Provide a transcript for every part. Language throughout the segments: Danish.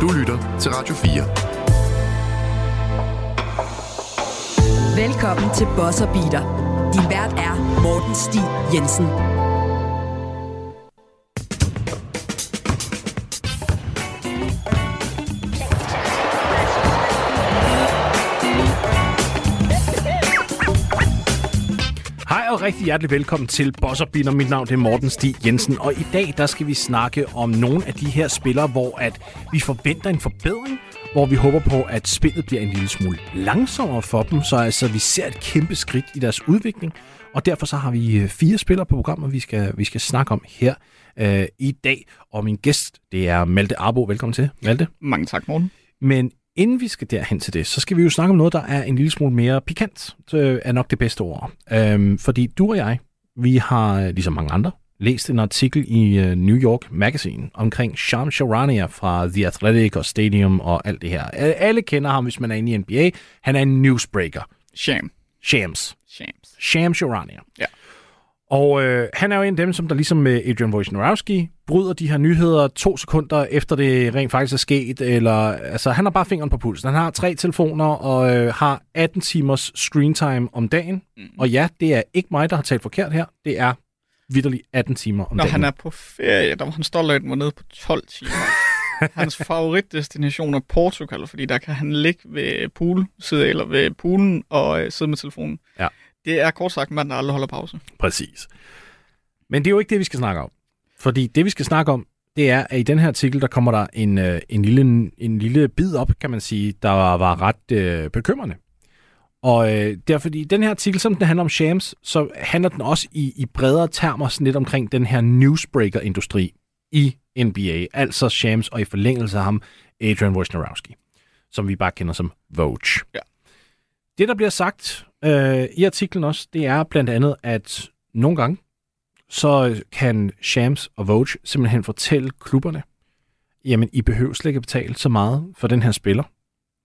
Du lytter til Radio 4. Velkommen til Bosser Beater. Din vært er Morten Stig Jensen. Rigtig hjertelig velkommen til Boss Beater. Mit navn er Morten Stig Jensen, og i dag der skal vi snakke om nogle af de her spillere, hvor at vi forventer en forbedring, hvor vi håber på, at spillet bliver en lille smule langsommere for dem, så altså vi ser et kæmpe skridt i deres udvikling, og derfor så har vi øh, fire spillere på programmet, vi skal, vi skal snakke om her øh, i dag. Og min gæst, det er Malte Arbo. Velkommen til, Malte. Mange tak, Morten. Men inden vi skal derhen til det, så skal vi jo snakke om noget, der er en lille smule mere pikant, det er nok det bedste ord. Øhm, fordi du og jeg, vi har, ligesom mange andre, læst en artikel i uh, New York Magazine omkring Sham Charania fra The Athletic og Stadium og alt det her. Alle kender ham, hvis man er inde i NBA. Han er en newsbreaker. Sham. Shams. Shams. Sham Charania. Ja. Og øh, han er jo en af dem, som der ligesom med Adrian Wojnarowski bryder de her nyheder to sekunder efter det rent faktisk er sket. Eller, altså, han har bare fingeren på pulsen. Han har tre telefoner og øh, har 18 timers screen time om dagen. Mm. Og ja, det er ikke mig, der har talt forkert her. Det er vidderligt 18 timer om Når dagen. han er på ferie, der var han stolt at nede på 12 timer. Hans favoritdestination er Portugal, fordi der kan han ligge ved pool, sidde eller ved poolen og øh, sidde med telefonen. Ja. Det er kort sagt mand, der aldrig holder pause. Præcis. Men det er jo ikke det, vi skal snakke om. Fordi det, vi skal snakke om, det er, at i den her artikel, der kommer der en, øh, en, lille, en lille bid op, kan man sige, der var, var ret øh, bekymrende. Og øh, derfor, i den her artikel, som den handler om Shams, så handler den også i, i bredere termer sådan lidt omkring den her newsbreaker-industri i NBA. Altså Shams, og i forlængelse af ham, Adrian Wojnarowski, som vi bare kender som Vogue. Ja. Det, der bliver sagt øh, i artiklen også, det er blandt andet, at nogle gange, så kan Shams og Vogue simpelthen fortælle klubberne, jamen, I behøver slet ikke betale så meget for den her spiller.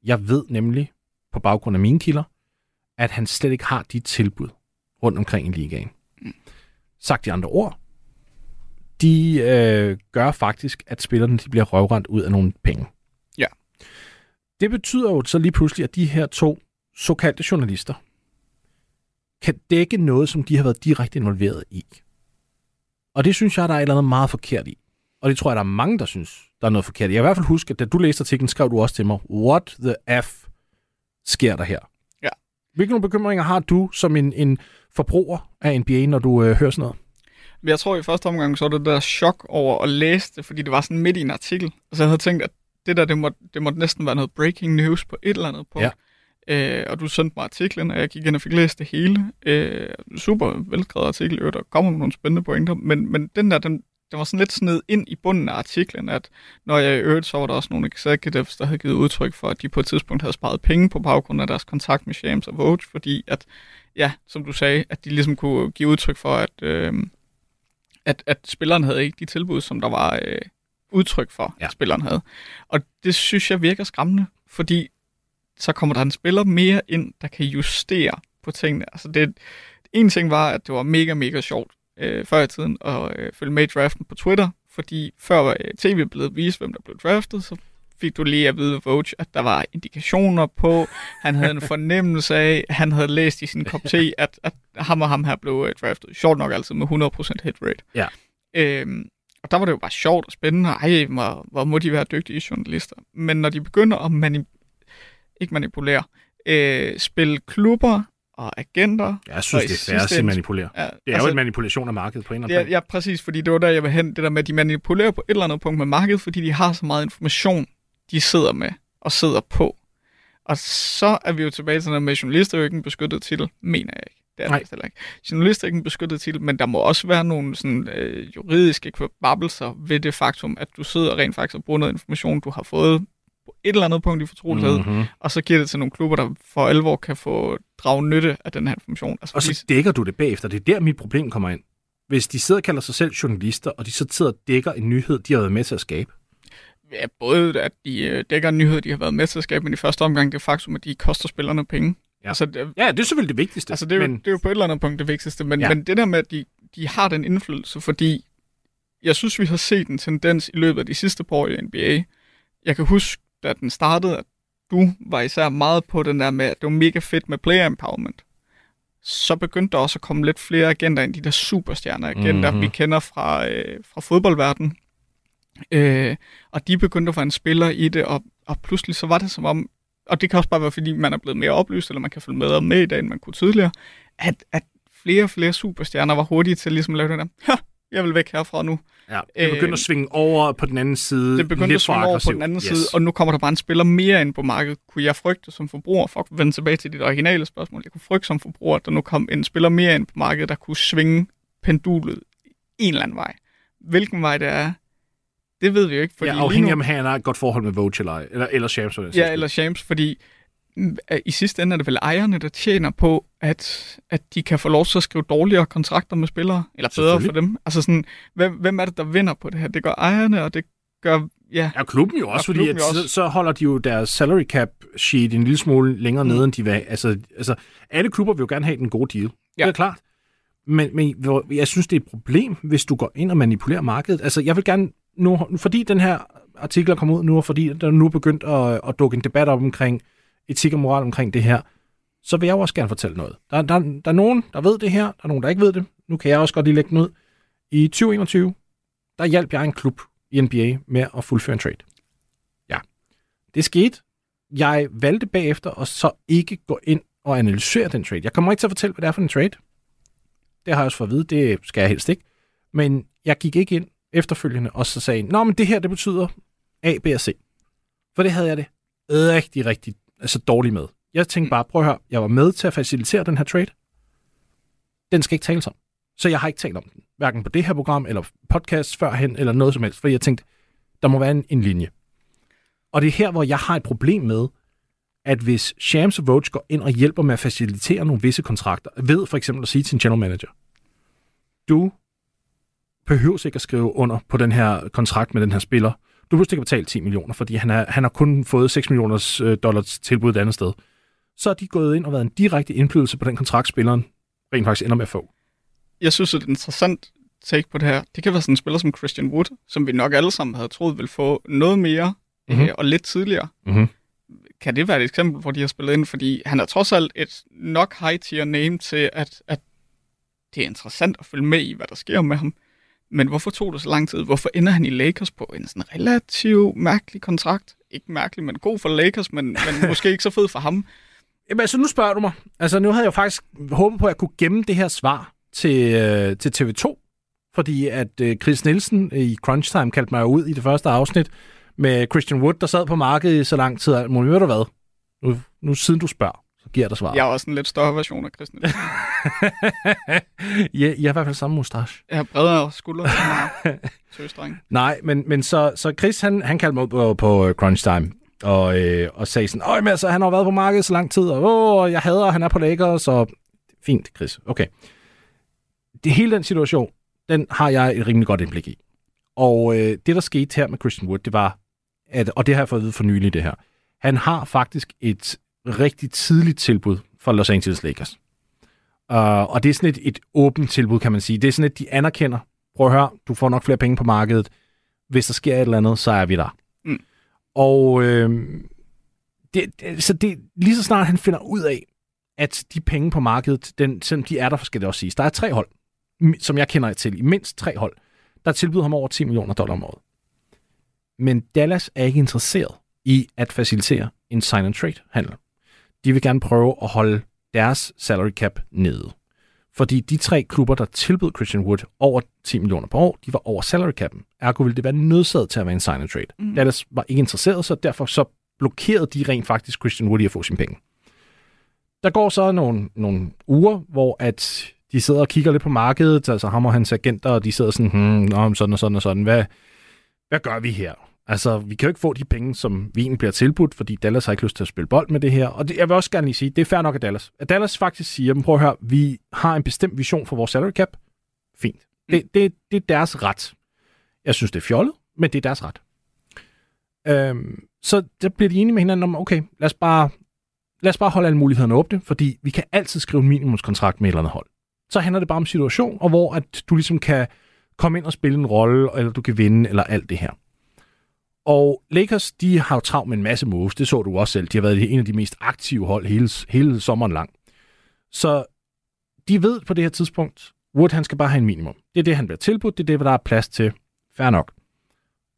Jeg ved nemlig, på baggrund af mine kilder, at han slet ikke har de tilbud rundt omkring i ligaen. Mm. Sagt i andre ord, de øh, gør faktisk, at spillerne de bliver røvrendt ud af nogle penge. Ja. Det betyder jo så lige pludselig, at de her to såkaldte journalister kan dække noget, som de har været direkte involveret i. Og det synes jeg, der er et eller andet meget forkert i. Og det tror jeg, der er mange, der synes, der er noget forkert. Jeg kan i hvert fald huske, at da du læste artiklen, skrev du også til mig, what the F sker der her? Ja. Hvilke nogle bekymringer har du som en, en forbruger af NBA, når du øh, hører sådan noget? Jeg tror i første omgang, så var det der chok over at læse det, fordi det var sådan midt i en artikel. Og så jeg havde tænkt, at det der, det måtte, det måtte næsten være noget breaking news på et eller andet punkt. Ja. Øh, og du sendte mig artiklen, og jeg gik ind og fik læst det hele. Øh, super velskrevet artikel, og der kommer nogle spændende pointer, men, men den der, den, den var sådan lidt sned ind i bunden af artiklen, at når jeg øvrigt, så var der også nogle executives, der havde givet udtryk for, at de på et tidspunkt havde sparet penge på baggrund af deres kontakt med Shams og Vogue, fordi at, ja, som du sagde, at de ligesom kunne give udtryk for, at, øh, at, at spilleren havde ikke de tilbud, som der var øh, udtryk for, ja. at spilleren havde. Og det synes jeg virker skræmmende, fordi så kommer der en spiller mere ind, der kan justere på tingene. Altså det, en ting var, at det var mega, mega sjovt øh, før i tiden at øh, følge med i draften på Twitter, fordi før var øh, tv blevet vist, hvem der blev draftet, så fik du lige at vide Vogue, at der var indikationer på, han havde en fornemmelse af, han havde læst i sin kop te, at, at ham og ham her blev øh, draftet. Sjovt nok altid med 100% hit rate. Ja. Øhm, og der var det jo bare sjovt og spændende. Ej, hvor, hvor må de være dygtige journalister. Men når de begynder at mani- ikke manipulere, øh, spille klubber og agenter. Jeg synes, det er færre at sige manipulere. Ja, det er altså, jo en manipulation af markedet på en eller anden ja, ja, præcis, fordi det var der, jeg vil hen. Det der med, at de manipulerer på et eller andet punkt med markedet, fordi de har så meget information, de sidder med og sidder på. Og så er vi jo tilbage til, at journalister er jo ikke en beskyttet titel, mener jeg ikke. Det er Nej. det heller ikke. Journalister er ikke en beskyttet titel, men der må også være nogle sådan, øh, juridiske kvababelser ved det faktum, at du sidder rent faktisk og bruger noget information, du har fået på et eller andet punkt i fortrolighed, mm-hmm. og så giver det til nogle klubber, der for alvor kan få drage nytte af den her information. Altså, og så dækker du det bagefter. Det er der, mit problem kommer ind. Hvis de sidder og kalder sig selv journalister, og de så sidder og dækker en nyhed, de har været med til at skabe. Ja, både at de øh, dækker en nyhed, de har været med til at skabe, men i første omgang det faktum, at de koster spillerne penge. Ja, altså, det, ja det er selvfølgelig det vigtigste. Altså, det er, men... jo, det er jo på et eller andet punkt det vigtigste, men, ja. men det der med, at de, de har den indflydelse, fordi jeg synes, vi har set en tendens i løbet af de sidste par år i NBA, jeg kan huske, da den startede, at du var især meget på den der med, at det var mega fedt med player empowerment. Så begyndte der også at komme lidt flere agenter ind, de der superstjerner agenter, Mhm. mm-hmm. vi kender fra, øh, fra fodboldverdenen. Øh, og de begyndte at få en spiller i det, og, og pludselig så var det som om, og det kan også bare være, fordi man er blevet mere oplyst, eller man kan følge med med i dag, end man kunne tidligere, at, at flere og flere superstjerner var hurtige til ligesom at lave den der, "Ha, jeg vil væk herfra nu. Ja, det begynder Øh, at svinge over på den anden side. Det begyndte lidt at svinge over på aggressivt. den anden yes. side, og nu kommer der bare en spiller mere ind på markedet. Kunne jeg frygte som forbruger, for at vende tilbage til dit originale spørgsmål, jeg kunne frygte som forbruger, at der nu kom en spiller mere ind på markedet, der kunne svinge pendulet en eller anden vej. Hvilken vej det er, det ved vi jo ikke. Fordi ja, afhængig nu- af, om han har et godt forhold med Vogue eller, eller, eller Shams. Ja, eller Shams, fordi i sidste ende er det vel ejerne, der tjener på, at, at de kan få lov til at skrive dårligere kontrakter med spillere, eller bedre for dem. Altså sådan, hvem, hvem er det, der vinder på det her? Det gør ejerne, og det gør, ja, Ja, klubben jo også, Og fordi klubben at, jo også. Så, holder de jo deres salary cap sheet en lille smule længere Mm. nede, end de vil. Altså, altså, alle klubber vil jo gerne have den gode deal. Ja. Det er klart. Men, men jeg synes, det er et problem, hvis du går ind og manipulerer markedet. Altså, jeg vil gerne nu, fordi den her artikel er kommet ud nu, og fordi der nu er begyndt at, at dukke en debat op omkring etik og moral omkring det her, så vil jeg jo også gerne fortælle noget. Der, der, der er nogen, der ved det her, der er nogen, der ikke ved det. Nu kan jeg også godt lige lægge den ud. I 2021, der hjalp jeg en klub i NBA med at fuldføre en trade. Ja, det skete. Jeg valgte bagefter at så ikke gå ind og analysere den trade. Jeg kommer ikke til at fortælle, hvad det er for en trade. Det har jeg også fået at vide, det skal jeg helst ikke. Men jeg gik ikke ind efterfølgende og så sagde, Nå, men det her, det betyder A, B og C. For det havde jeg det rigtig, rigtig altså dårligt med. Jeg tænkte bare, prøv at høre, jeg var med til at facilitere den her trade. Den skal ikke tales om. Så jeg har ikke talt om den. Hverken på det her program, eller podcast førhen, eller noget som helst. For jeg tænkte, der må være en, en linje. Og det er her, hvor jeg har et problem med, at hvis Shams og Vogue går ind og hjælper med at facilitere nogle visse kontrakter, ved for eksempel at sige til en general manager, du behøver ikke at skrive under på den her kontrakt med den her spiller. Du ikke at betale 10 millioner, fordi han, er, han har kun fået 6 millioners øh, dollars tilbud et andet sted. Så er de gået ind og været en direkte indflydelse på den kontrakt, spilleren rent faktisk ender med at få. jeg synes, det er et interessant take på det her. Det kan være sådan en spiller som Christian Wood, som vi nok alle sammen havde troet ville få noget mere Mhm. mm-hmm. øh, og lidt tidligere. Mhm. Kan det være et eksempel, hvor de har spillet ind? Fordi han er trods alt et nok high-tier name til, at, at det er interessant at følge med i, hvad der sker med ham. Men hvorfor tog det så lang tid? Hvorfor ender han i Lakers på en sådan relativt mærkelig kontrakt? Ikke mærkelig, men god for Lakers, men, men måske ikke så fed for ham. Jamen, altså, nu spørger du mig. Altså, nu havde jeg jo faktisk håbet på, at jeg kunne gemme det her svar til, øh, til TV2. Fordi at øh, Chris Nielsen i Crunch Time kaldte mig ud i det første afsnit med Christian Wood, der sad på markedet i så lang tid. Må du hvad? Nu, nu siden du spørger, så giver jeg dig svar. Jeg er også en lidt større version af Christian. ja, jeg har i hvert fald samme mustache. Jeg har bredere skuldre. Nej, men, men så, så Chris, han, han kaldte mig ud på, på øh, Crunch Time, og, øh, og sagde sådan, Øj, men altså, han har været på markedet så lang tid, og åh, jeg hader, han er på Lakers, og fint, Chris, okay. Det hele den situation, den har jeg et rimelig godt indblik i. Og øh, det, der skete her med Christian Wood, det var, at, og det har jeg fået at vide for nylig, det her, han har faktisk et rigtig tidligt tilbud fra Los Angeles Lakers. Uh, og det er sådan et, et åbent tilbud, kan man sige. Det er sådan et, de anerkender, prøv at høre, du får nok flere penge på markedet. Hvis der sker et eller andet, så er vi der. Mm. Og øh, det, det, så det, lige så snart han finder ud af, at de penge på markedet, den, selvom de er der, skal det også siges. Der er tre hold, som jeg kender til, i mindst tre hold, der tilbyder ham over 10 millioner dollar om året. Men Dallas er ikke interesseret i at facilitere en sign-and-trade-handel. De vil gerne prøve at holde deres salary cap nede. Fordi de tre klubber, der tilbød Christian Wood over 10 millioner per år, de var over salary capen. Ergo ville det være nødsaget til at være en sign and trade. Mm. Dallas var ikke interesseret, så derfor så blokerede de rent faktisk Christian Wood i at få sine penge. Der går så nogle, nogle uger, hvor at de sidder og kigger lidt på markedet, altså ham og hans agenter, og de sidder sådan, hmm, nå, sådan og sådan og sådan, hvad, hvad gør vi her? Altså, vi kan jo ikke få de penge, som vi egentlig bliver tilbudt, fordi Dallas har ikke lyst til at spille bold med det her. Og det, jeg vil også gerne lige sige, det er fair nok af Dallas. At Dallas faktisk siger, men prøv at høre, vi har en bestemt vision for vores salary cap. Fint. Det, det, det er deres ret. Jeg synes, det er fjollet, men det er deres ret. Øhm, så der bliver de enige med hinanden om, okay, lad os bare, lad os bare holde alle mulighederne åbne, fordi vi kan altid skrive en minimumskontrakt med et eller andet hold. Så handler det bare om situation, og hvor at du ligesom kan komme ind og spille en rolle, eller du kan vinde, eller alt det her. Og Lakers, de har jo travlt med en masse moves. Det så du også selv. De har været en af de mest aktive hold hele, hele sommeren lang. Så de ved på det her tidspunkt, Wood han skal bare have en minimum. Det er det, han bliver tilbudt. Det er det, der er plads til. Fair nok.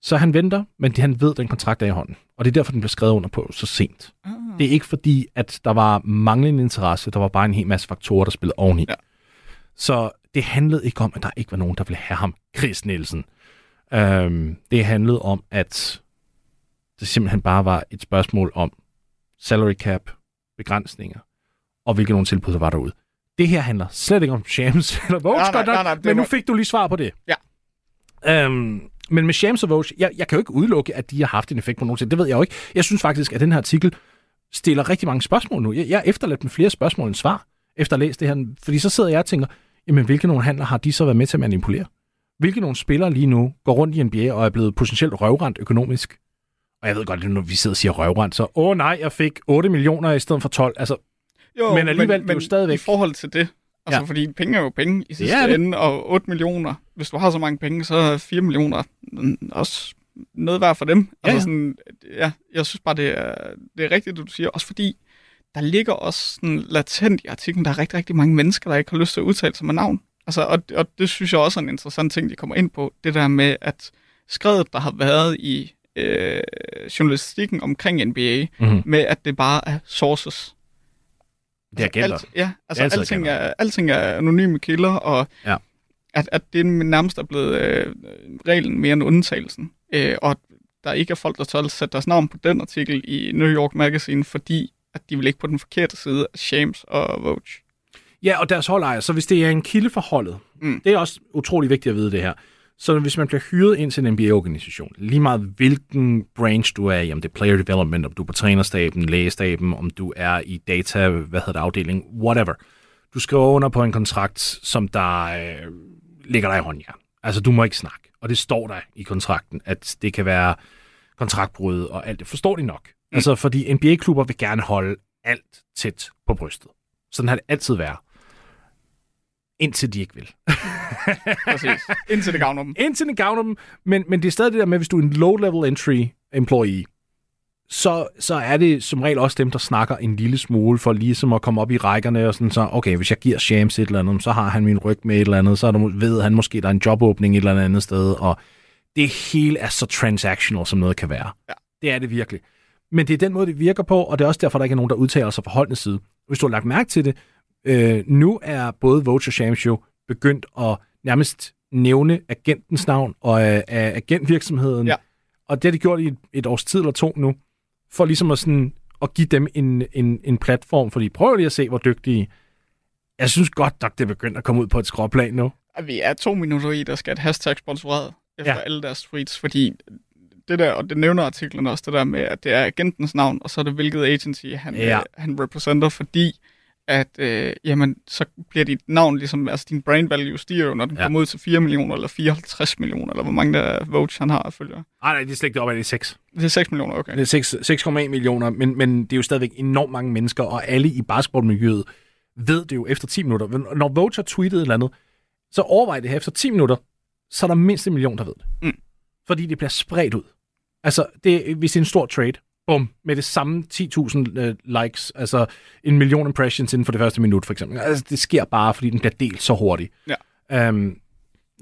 Så han venter, men han ved, at den kontrakt er i hånden. Og det er derfor, den bliver skrevet under på så sent. Ah. Det er ikke fordi, at der var manglende interesse. Der var bare en hel masse faktorer, der spillede oveni. Ja. Så det handlede ikke om, at der ikke var nogen, der ville have ham. Chris Nielsen. Øhm, det handlede om, at det simpelthen bare var et spørgsmål om salary cap, begrænsninger, og hvilke nogle tilbud, der var derude. Det her handler slet ikke om Shams eller Vogue, Nej, nej, nej, nej, men nu fik du lige svar på det. Ja. Øhm, men med Shams og Vogue, jeg, jeg kan jo ikke udelukke, at de har haft en effekt på nogen ting. Det ved jeg jo ikke. Jeg synes faktisk, at den her artikel stiller rigtig mange spørgsmål nu. Jeg, jeg er efterladt med flere spørgsmål end svar, efter at læst det her. Fordi så sidder jeg og tænker, jamen hvilke nogle handler har de så været med til at manipulere? Hvilke nogle spillere lige nu går rundt i NBA og er blevet potentielt røvrendt økonomisk? Og jeg ved godt, at når vi sidder og siger røvrendt, så åh nej, jeg fik 8 millioner i stedet for 12. Altså, Jo, Men alligevel, det er jo stadigvæk- i forhold til det, altså Ja. fordi penge er jo penge i sidste er det. ende, og 8 millioner, hvis du har så mange penge, så er 4 millioner også noget værd for dem. Ja, altså ja. sådan, ja, jeg synes bare, det er, det er rigtigt, det du siger, også fordi der ligger også sådan latent i artiklen, der er rigtig, rigtig mange mennesker, der ikke har lyst til at udtale sig med navn. Altså, og, og det synes jeg også er en interessant ting, de kommer ind på, det der med, at skrevet, der har været i øh, journalistikken omkring NBA, mm-hmm. med at det bare er sources. det er gælder. Alt, ja, altså altid alting gælder. er, alting er anonyme kilder, og Ja. at, at det nærmest er blevet øh, reglen mere end undtagelsen. Øh, og der ikke er folk, der tør sætte deres navn på den artikel i New York Magazine, fordi at de vil ligge på den forkerte side af Shams og Vogue. Ja, og deres holdejer. Så hvis det er en kilde for holdet, Mm. det er også utrolig vigtigt at vide det her. Så hvis man bliver hyret ind til en NBA-organisation, lige meget hvilken branch du er i, om det er player development, om du er på trænerstaben, lægestaben, om du er i data, hvad hedder det, afdeling, whatever. Du skriver under på en kontrakt, som der øh, ligger dig i håndjern. Altså, du må ikke snakke. Og det står der i kontrakten, at det kan være kontraktbrud og alt det. Forstår de nok? Mm. Altså, fordi NBA-klubber vil gerne holde alt tæt på brystet. Sådan har det altid været. Indtil de ikke vil. Præcis. Indtil det gavner dem. Indtil det gavner dem. Men, men det er stadig det der med, hvis du er en low-level entry employee, så, så er det som regel også dem, der snakker en lille smule for ligesom at komme op i rækkerne og sådan så, okay, hvis jeg giver Shams et eller andet, så har han min ryg med et eller andet, så er der, ved han måske, der er en jobåbning et eller andet sted, og det hele er så transactional, som noget kan være. Ja. Det er det virkelig. Men det er den måde, det virker på, og det er også derfor, der ikke er nogen, der udtaler sig fra holdenes side. Hvis du har lagt mærke til det, øh, nu er både og Shams jo begyndt at nærmest nævne agentens navn og øh, agentvirksomheden. Ja. Og det har de gjort i et, et års tid eller to nu, for ligesom at, sådan, at give dem en, en, en platform, fordi prøv lige at se, hvor dygtige. Jeg synes godt nok, det er begyndt at komme ud på et skråplan nu. At vi er to minutter i, der skal et hashtag sponsoreret efter Ja. alle deres tweets, fordi det der, og det nævner artiklen også, det der med, at det er agentens navn, og så er det hvilket agency han, Ja. ja. øh, han repræsenter, fordi at, øh, jamen, så bliver dit navn ligesom, altså din brand value stiger jo, når den Ja. kommer ud til 4 millioner, eller 54 millioner, eller hvor mange der Vogue han har af følgere. Nej, nej, det er slet ikke op, det er 6. Det er 6 millioner, okay. Det er 6 6,1 millioner, men, men det er jo stadigvæk enormt mange mennesker, og alle i basketballmiljøet ved det jo efter 10 minutter. Når Vogue har tweetet et eller andet, så overvej det her efter 10 minutter, så er der mindst en million, der ved det. Mm. Fordi det bliver spredt ud. Altså, det, hvis det er en stor trade, bum, med det samme 10.000 øh, likes, altså en million impressions inden for det første minut, for eksempel. Altså, det sker bare, fordi den bliver delt så hurtigt. Ja. Um,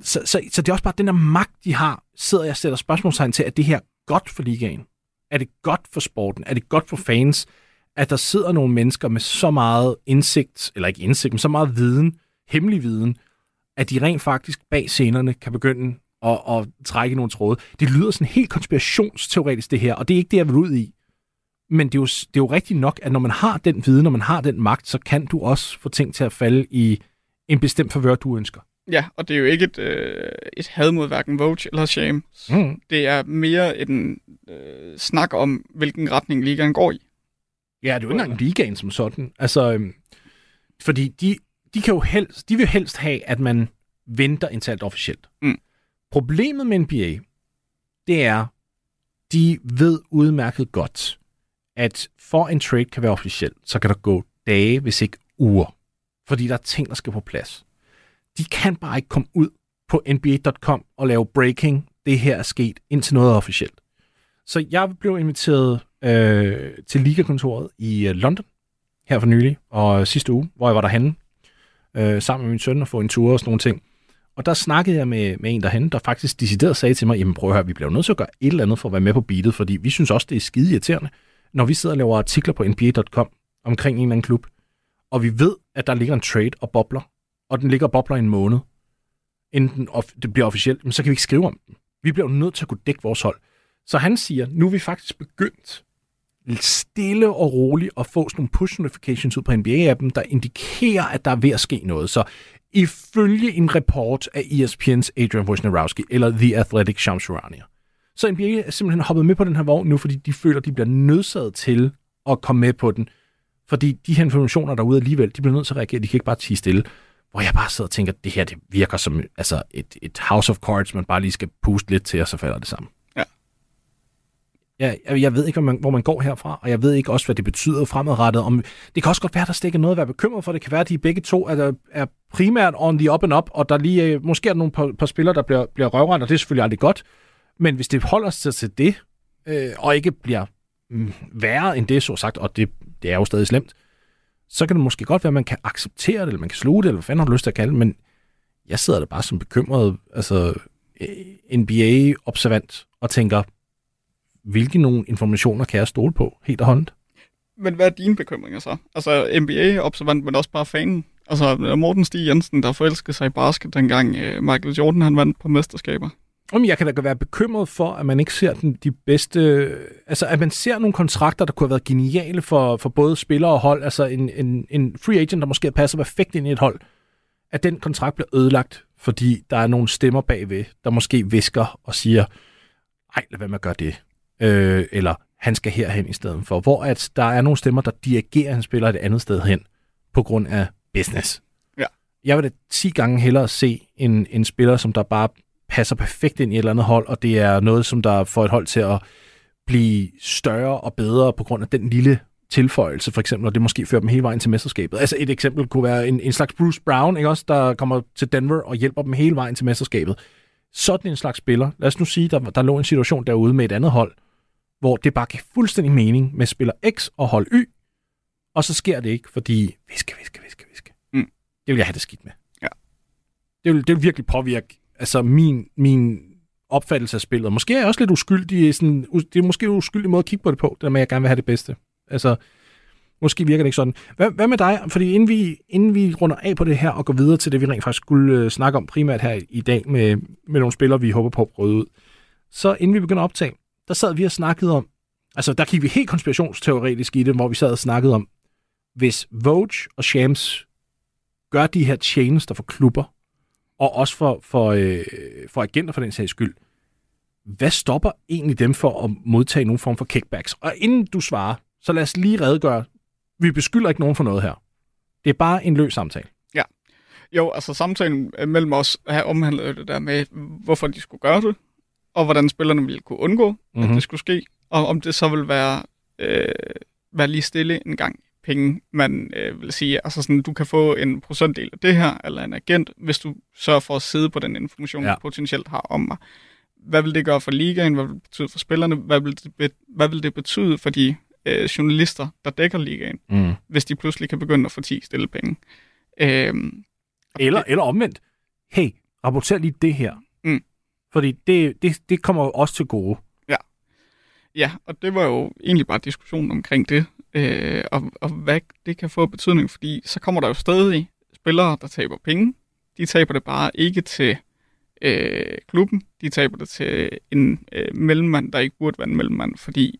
så, så, så det er også bare den der magt, de har, sidder jeg og sætter spørgsmålstegn til, at det her godt for ligaen? Er det godt for sporten? Er det godt for fans, at der sidder nogle mennesker med så meget indsigt, eller ikke indsigt, men så meget viden, hemmelig viden, at de rent faktisk bag scenerne kan begynde at, at trække nogle tråde. Det lyder sådan helt konspirationsteoretisk, det her, og det er ikke det, jeg vil ud i. Men det er, jo, det er jo rigtigt nok, at når man har den viden, når man har den magt, så kan du også få ting til at falde i en bestemt favør, du ønsker. Ja, og det er jo ikke et, øh, et had mod hverken Vogue eller Shame. Mm. Det er mere en øh, snak om, hvilken retning ligaen går i. Ja, det er jo ikke engang ligaen som sådan. Altså, øhm, fordi de, de kan jo helst, de vil helst have, at man venter indtil alt officielt. Mm. Problemet med NBA, det er, de ved udmærket godt, at for en trade kan være officiel, så kan der gå dage, hvis ikke uger. Fordi der er ting, der skal på plads. De kan bare ikke komme ud på NBA.com og lave breaking, det her er sket, indtil noget er officielt. Så jeg blev inviteret øh, til Ligakontoret i øh, London her for nylig, og sidste uge, hvor jeg var derhenne øh, sammen med min søn og få en tur og sådan nogle ting. Og der snakkede jeg med, med en derhen, der faktisk decideret sagde til mig, jamen prøv at høre, vi bliver nødt til at gøre et eller andet for at være med på beatet, fordi vi synes også, det er skide irriterende, når vi sidder og laver artikler på NBA.com omkring en eller anden klub, og vi ved, at der ligger en trade og bobler, og den ligger og bobler i en måned, inden of det bliver officielt, men så kan vi ikke skrive om den. Vi bliver nødt til at kunne dække vores hold. Så han siger, nu er vi faktisk begyndt stille og roligt at få sådan nogle push notifications ud på NBA-appen, der indikerer, at der er ved at ske noget. Så ifølge en rapport af ESPN's Adrian Wojnarowski, eller The Athletic Shams Charania, så NBA er simpelthen hoppet med på den her vogn nu, fordi de føler, de bliver nødsaget til at komme med på den. Fordi de her informationer derude alligevel, de bliver nødt til at reagere, de kan ikke bare tige stille. Hvor jeg bare sidder og tænker, at det her det virker som altså et, et house of cards, man bare lige skal puste lidt til, og så falder det sammen. Ja. Jeg, jeg, jeg ved ikke, hvor man, hvor man går herfra, og jeg ved ikke også, hvad det betyder fremadrettet. Om, det kan også godt være, der stikker noget at være bekymret for. Det kan være, at de begge to er, er primært on the up and up, og der lige øh, måske er der nogle par, par spillere, der bliver, bliver røvrendt, og det er selvfølgelig aldrig godt. Men hvis det holder sig til det, øh, og ikke bliver mm, værre end det, så sagt, og det, det er jo stadig slemt, så kan det måske godt være, at man kan acceptere det, eller man kan sluge det, eller hvad fanden har du lyst til at kalde det, men jeg sidder der bare som bekymret, altså øh, NBA-observant, og tænker, hvilke nogle informationer kan jeg stole på, helt og håndt? Men hvad er dine bekymringer så? Altså NBA-observant, men også bare fanen. Altså Morten Stig Jensen, der forelskede sig i basket, dengang øh, Michael Jordan han vandt på mesterskaber. Om jeg kan da være bekymret for, at man ikke ser den, de bedste... Altså, at man ser nogle kontrakter, der kunne have været geniale for, for både spillere og hold. Altså, en, en, en free agent, der måske passer perfekt ind i et hold. At den kontrakt bliver ødelagt, fordi der er nogle stemmer bagved, der måske visker og siger, ej, lad være med at gøre det. Øh, eller, han skal herhen i stedet for. Hvor at der er nogle stemmer, der dirigerer, at han spiller et andet sted hen, på grund af business. Ja. Jeg vil da 10 gange hellere se en, en spiller, som der bare passer perfekt ind i et eller andet hold, og det er noget, som der får et hold til at blive større og bedre på grund af den lille tilføjelse, for eksempel, og det måske fører dem hele vejen til mesterskabet. Altså et eksempel kunne være en, en slags Bruce Brown, ikke også, der kommer til Denver og hjælper dem hele vejen til mesterskabet. Sådan en slags spiller. Lad os nu sige, der, der lå en situation derude med et andet hold, hvor det bare giver fuldstændig mening med spiller X og hold Y, og så sker det ikke, fordi viske, viske, viske, viske. Mm. Det vil jeg have det skidt med. Ja. Det vil, det vil virkelig påvirke altså min, min opfattelse af spillet. Måske er jeg også lidt uskyldig. Sådan, det er måske en uskyldig måde at kigge på det på, der med, at jeg gerne vil have det bedste. Altså, måske virker det ikke sådan. Hvad, hvad med dig? Fordi inden vi, inden vi runder af på det her og går videre til det, vi rent faktisk skulle øh, snakke om primært her i dag med, med nogle spillere, vi håber på at prøve ud. Så inden vi begynder at optage, der sad vi og snakkede om, altså der gik vi helt konspirationsteoretisk i det, hvor vi sad og snakkede om, hvis Vogue og Shams gør de her tjenester for klubber, og også for, for, øh, for agenter for den sags skyld, hvad stopper egentlig dem for at modtage nogen form for kickbacks? Og inden du svarer, så lad os lige redegøre. Vi beskylder ikke nogen for noget her. Det er bare en løs samtale. Jo, altså samtalen mellem os her omhandlede det der med, hvorfor de skulle gøre det, og hvordan spillerne ville kunne undgå, mm-hmm. at Mhm. det skulle ske, og om det så vil være, øh, være lige stille en gang penge, man øh, vil sige, altså sådan, du kan få en procentdel af det her, eller en agent, hvis du sørger for at sidde på den information, Ja. ja. du potentielt har om mig. Hvad vil det gøre for ligaen? Hvad vil det betyde for spillerne? Hvad vil det, hvad vil det betyde for de øh, journalister, der dækker ligaen, Mm. hvis de pludselig kan begynde at få 10 stille penge? Øhm, Eller, det- eller omvendt. Hey, rapporter lige det her. Mm. Fordi det, det, det kommer også til gode. Ja, og det var jo egentlig bare diskussionen omkring det, øh, og, og hvad det kan få betydning, fordi så kommer der jo stadig spillere, der taber penge. De taber det bare ikke til øh, klubben, de taber det til en øh, mellemmand, der ikke burde være en mellemmand, fordi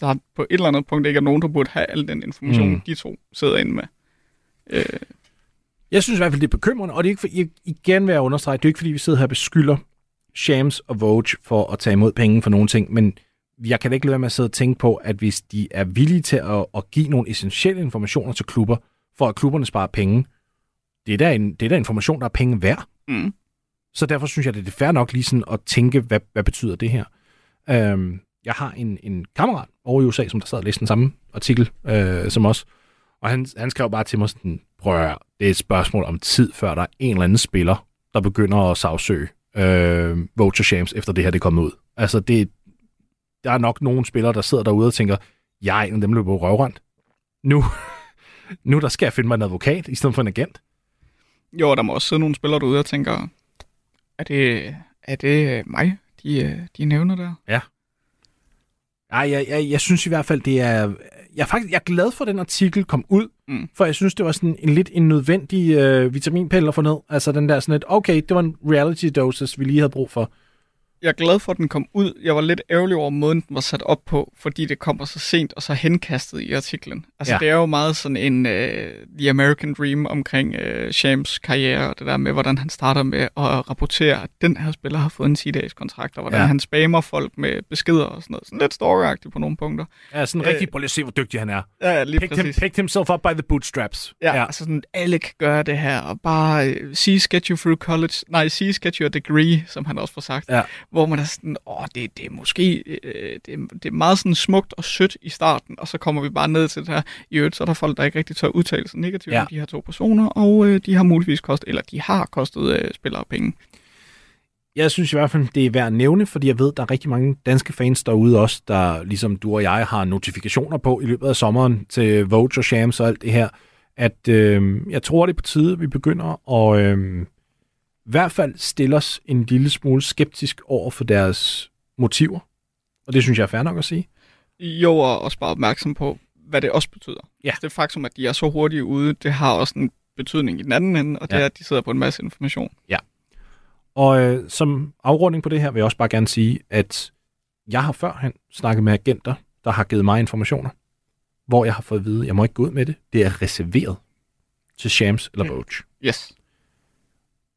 der på et eller andet punkt ikke er nogen, der burde have al den information, Mm. de to sidder inde med. Øh, Jeg synes i hvert fald, det er bekymrende, og det er ikke, for, I- igen vil jeg understrege, det er ikke fordi, vi sidder her og beskylder Shams og Vogue for at tage imod penge for nogle ting, men jeg kan da ikke lade være med at sidde og tænke på, at hvis de er villige til at, at give nogle essentielle informationer til klubber, for at klubberne sparer penge, det er da, en, det er da information, der er penge værd. mm. Så derfor synes jeg, det er fair nok lige sådan at tænke, hvad, hvad betyder det her? Øhm, jeg har en, en kammerat over i USA, som der sad og læste den samme artikel øh, som os, og han, han skrev bare til mig sådan, prøv at det er et spørgsmål om tid, før der er en eller anden spiller, der begynder at sagsøge øh, Vulture Shams, efter det her det er kommet ud. Altså, det, der er nok nogle spillere, der sidder derude og tænker, jeg er en af dem, der løber røvrendt. Nu, nu der skal jeg finde mig en advokat, i stedet for en agent. Jo, der må også sidde nogle spillere derude og tænker, er det, er det mig, de, de nævner der? Ej, jeg, jeg, jeg synes i hvert fald, det er... Jeg er, faktisk, jeg er glad for, at den artikel kom ud, Mm. for jeg synes, det var sådan en lidt en nødvendig øh, vitaminpille at få ned. Altså den der sådan lidt, okay, det var en reality doses, vi lige havde brug for. Jeg er glad for, at den kom ud. Jeg var lidt ærgerlig over måden, den var sat op på, fordi det kommer så sent og så henkastet i artiklen. Altså, Ja. det er jo meget sådan en uh, The American Dream omkring uh, Shams karriere, og det der med, hvordan han starter med at rapportere, at den her spiller har fået en 10-dages kontrakt, og hvordan Ja. han spammer folk med beskeder og sådan noget. Sådan lidt storyagtigt på nogle punkter. Ja, sådan Øh, rigtig, prøv lige at se, hvor dygtig han er. Ja, lige Picked, him, præcis. picked himself up by the bootstraps. Ja, ja, altså sådan, alle kan gøre det her, og bare uh, see get you through college, nej, see get you a degree, som han også får sagt, Ja. Hvor man er sådan, åh, det, det er måske, øh, det, det er meget sådan smukt og sødt i starten, og så kommer vi bare ned til det her, i øvrigt, så er der folk, der ikke rigtig tør udtale sig negativt Ja. om de her to personer, og øh, de har muligvis kostet, eller de har kostet øh, spillere penge. Jeg synes i hvert fald, det er værd at nævne, fordi jeg ved, der er rigtig mange danske fans derude også, der ligesom du og jeg har notifikationer på i løbet af sommeren til Vogue og Shams og alt det her, at øh, jeg tror, det er på tide, vi begynder at øh, hvert fald stille os en lille smule skeptisk over for deres motiver. Og det synes jeg er fair nok at sige. Jo, og også bare opmærksom på, hvad det også betyder. Ja. Det faktum, at de er så hurtige ude, det har også en betydning i den anden ende, og det Ja. er, at de sidder på en masse information. Og øh, som afrunding på det her vil jeg også bare gerne sige, at jeg har førhen snakket med agenter, der har givet mig informationer, hvor jeg har fået at vide, at jeg må ikke gå ud med det. Det er reserveret til Shams eller Mm. Vogue. Yes.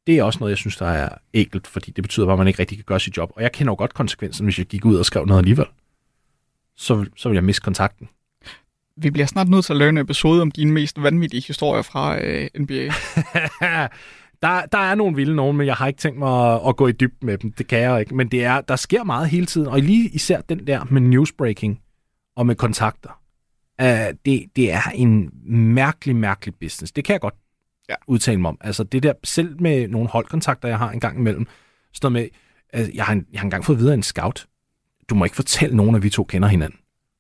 Det er også noget, jeg synes, der er enkelt, fordi det betyder bare, at man ikke rigtig kan gøre sit job. Og jeg kender jo godt konsekvensen, hvis jeg gik ud og skrev noget alligevel. Så, så vil jeg miste kontakten. Vi bliver snart nødt til at lave en episode om dine mest vanvittige historier fra øh, NBA. der, der er nogle vilde nogen, men jeg har ikke tænkt mig at, at gå i dybden med dem. Det kan jeg ikke. Men det er, der sker meget hele tiden. Og lige især den der med newsbreaking og med kontakter. Uh, det, det er en mærkelig, mærkelig business. Det kan jeg godt Ja. udtale mig om. Altså det der, selv med nogle holdkontakter, jeg har en gang imellem, sådan noget med, altså, jeg, har en, jeg har engang fået videre en scout. Du må ikke fortælle nogen, at vi to kender hinanden.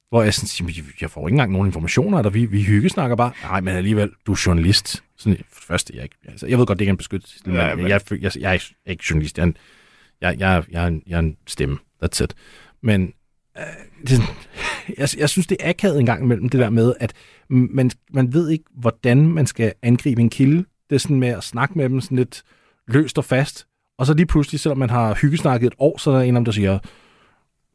Hvor jeg sådan siger, jeg får ikke engang nogen informationer, eller vi, vi hyggesnakker bare. Nej, men alligevel, du er journalist. Sådan, for det første, jeg, ikke, altså, jeg ved godt, det ikke er en beskyttelse, men, Ja, ja, men- men... Jeg, jeg, jeg, jeg, er ikke journalist. Jeg er en, jeg, jeg, jeg, er en, jeg er en stemme. That's it. Men øh, det, er sådan- jeg, jeg synes, det er akavet en gang imellem, det der med, at man, man ved ikke, hvordan man skal angribe en kilde. Det er sådan med at snakke med dem sådan lidt løst og fast. Og så lige pludselig, selvom man har hyggesnakket et år, så er der en af dem, der siger,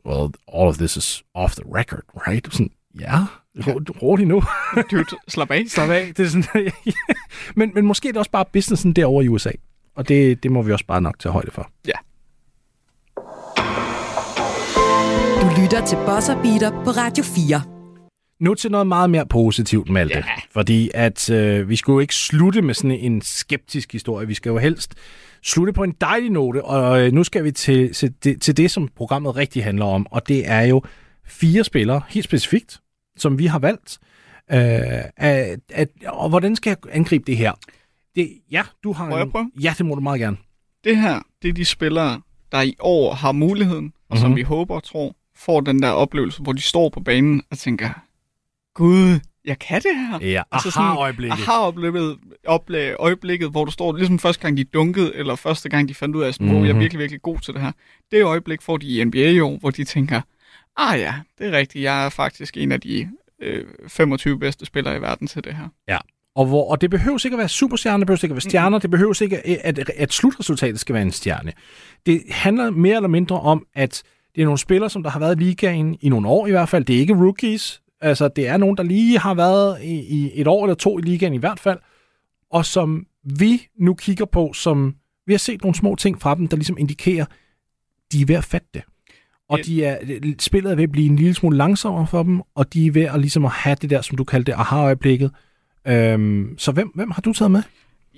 well, all of this is off the record, right? Sådan, ja, ro, rolig nu. Dude, slap af. Slap af. Det er sådan, men, men måske er det også bare businessen derovre i USA. Og det, det må vi også bare nok tage højde for. Du lytter til Bosser Beater på Radio 4. Nu til noget meget mere positivt, Malte. Ja. Fordi at øh, vi skulle jo ikke slutte med sådan en skeptisk historie. Vi skal jo helst slutte på en dejlig note, og øh, nu skal vi til, til, det, til det, som programmet rigtig handler om. Og det er jo fire spillere, helt specifikt, som vi har valgt. Øh, at, at, og hvordan skal jeg angribe det her? Det, ja, du har Må jeg en- prøve? Ja, det må du meget gerne. Det her, det er de spillere, der i år har muligheden, og som Mhm. vi håber og tror, får den der oplevelse, hvor de står på banen og tænker, Gud, jeg kan det her. Ja, Altså sådan- aha-øjeblikket. Aha oplevet, oplevet øjeblikket, hvor du står, ligesom første gang de dunkede, eller første gang de fandt ud af, sådan, mm-hmm. jeg er Mhm. virkelig, virkelig god til det her. Det øjeblik får de i NBA i år, hvor de tænker, ah ja, det er rigtigt, jeg er faktisk en af de øh, 25 bedste spillere i verden til det her. Og, hvor, og det behøver ikke at være superstjerner, det behøver ikke at være stjerner, det behøver ikke, at, at, at slutresultatet skal være en stjerne. Det handler mere eller mindre om, at det er nogle spillere, som der har været i ligaen i nogle år i hvert fald. Det er ikke rookies. Altså, det er nogen, der lige har været i, i et år eller to i ligaen i hvert fald, og som vi nu kigger på, som vi har set nogle små ting fra dem, der ligesom indikerer, de er ved at fatte det. Og de er, spillet er ved at blive en lille smule langsommere for dem, og de er ved at, ligesom at have det der, som du kaldte det, aha-øjeblikket. Øhm, så hvem, hvem har du taget med?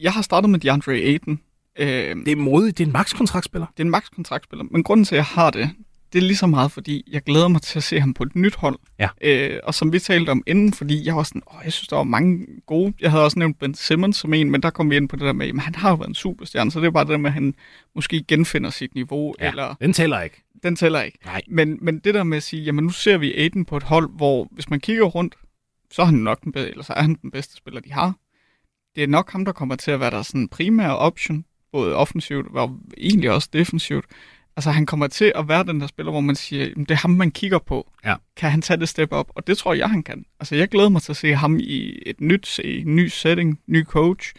Jeg har startet med DeAndre Ayton. Øh, Det er modigt. Det er en max-kontraktspiller. det er en max-kontraktspiller, men grunden til, at jeg har det, det er lige så meget, fordi jeg glæder mig til at se ham på et nyt hold. Ja. Øh, og som vi talte om inden, fordi jeg var sådan, åh, jeg synes, der var mange gode. Jeg havde også nævnt Ben Simmons som en, men der kom vi ind på det der med, at han har jo været en superstjerne, så det er bare det der med, at han måske genfinder sit niveau. Ja, eller, den tæller ikke. den tæller ikke. Nej. Men, men det der med at sige, jamen nu ser vi Aiden på et hold, hvor hvis man kigger rundt, så er han nok den bedste, eller så er han den bedste spiller, de har. Det er nok ham, der kommer til at være der sådan primære option, både offensivt og egentlig også defensivt. Altså han kommer til at være den der spiller, hvor man siger, jamen, det er ham, man kigger på. Ja. Kan han tage det step op? Og det tror jeg, han kan. Altså jeg glæder mig til at se ham i et nyt, se, ny setting, ny coach,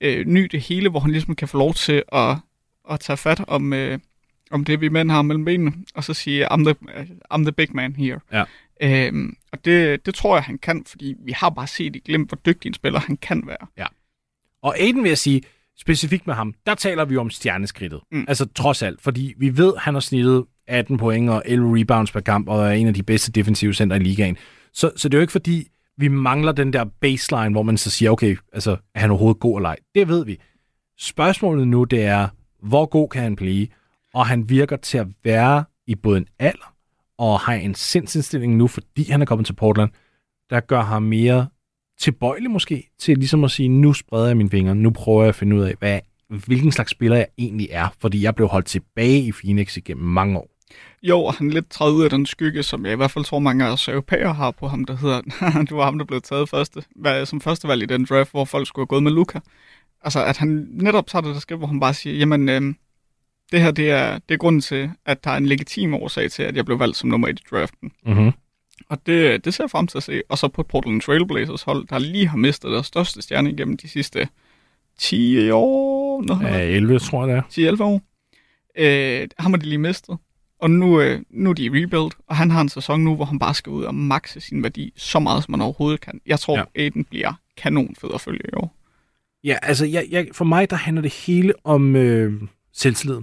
øh, ny det hele, hvor han ligesom kan få lov til at, at tage fat om, øh, om det, vi mænd har mellem benene, og så sige, I'm the, I'm the big man here. Ja. Øhm, og det, det tror jeg, han kan, fordi vi har bare set i glimt, hvor dygtig en spiller han kan være. Og Aiden vil jeg sige, specifikt med ham, der taler vi om stjerneskridtet. Mm. Altså trods alt, fordi vi ved, han har snittet 18 point og 11 rebounds per kamp, og er en af de bedste defensive center i ligaen. Så, så det er jo ikke fordi, vi mangler den der baseline, hvor man så siger, okay, altså, er han overhovedet god eller ej? Det ved vi. Spørgsmålet nu, det er, hvor god kan han blive? Og han virker til at være i både en alder, og har en sindsindstilling nu, fordi han er kommet til Portland, der gør ham mere tilbøjelig måske til ligesom at sige, nu spreder jeg mine vinger, nu prøver jeg at finde ud af, hvad, hvilken slags spiller jeg egentlig er, fordi jeg blev holdt tilbage i Phoenix igennem mange år. Jo, og han er lidt træet ud af den skygge, som jeg i hvert fald tror, mange af os europæere har på ham, der hedder, det var ham, der blev taget første, som første valg i den draft, hvor folk skulle have gået med Luca. Altså, at han netop tager det der skridt, hvor han bare siger, jamen, øhm, det her, det er, det er grunden til, at der er en legitim årsag til, at jeg blev valgt som nummer et i draften. Mm-hmm. Og det, det ser jeg frem til at se. Og så på Portland Trailblazers hold, der lige har mistet deres største stjerne igennem de sidste 10 år, noget, Ja, 11, tror jeg det er. 10-11 år. Øh, ham har de lige mistet. Og nu, øh, nu er de i rebuild, og han har en sæson nu, hvor han bare skal ud og makse sin værdi så meget, som man overhovedet kan. Jeg tror, Ja. Aiden bliver kanon fed at følge i år. Ja, altså jeg, jeg, for mig, der handler det hele om øh, selvtillid.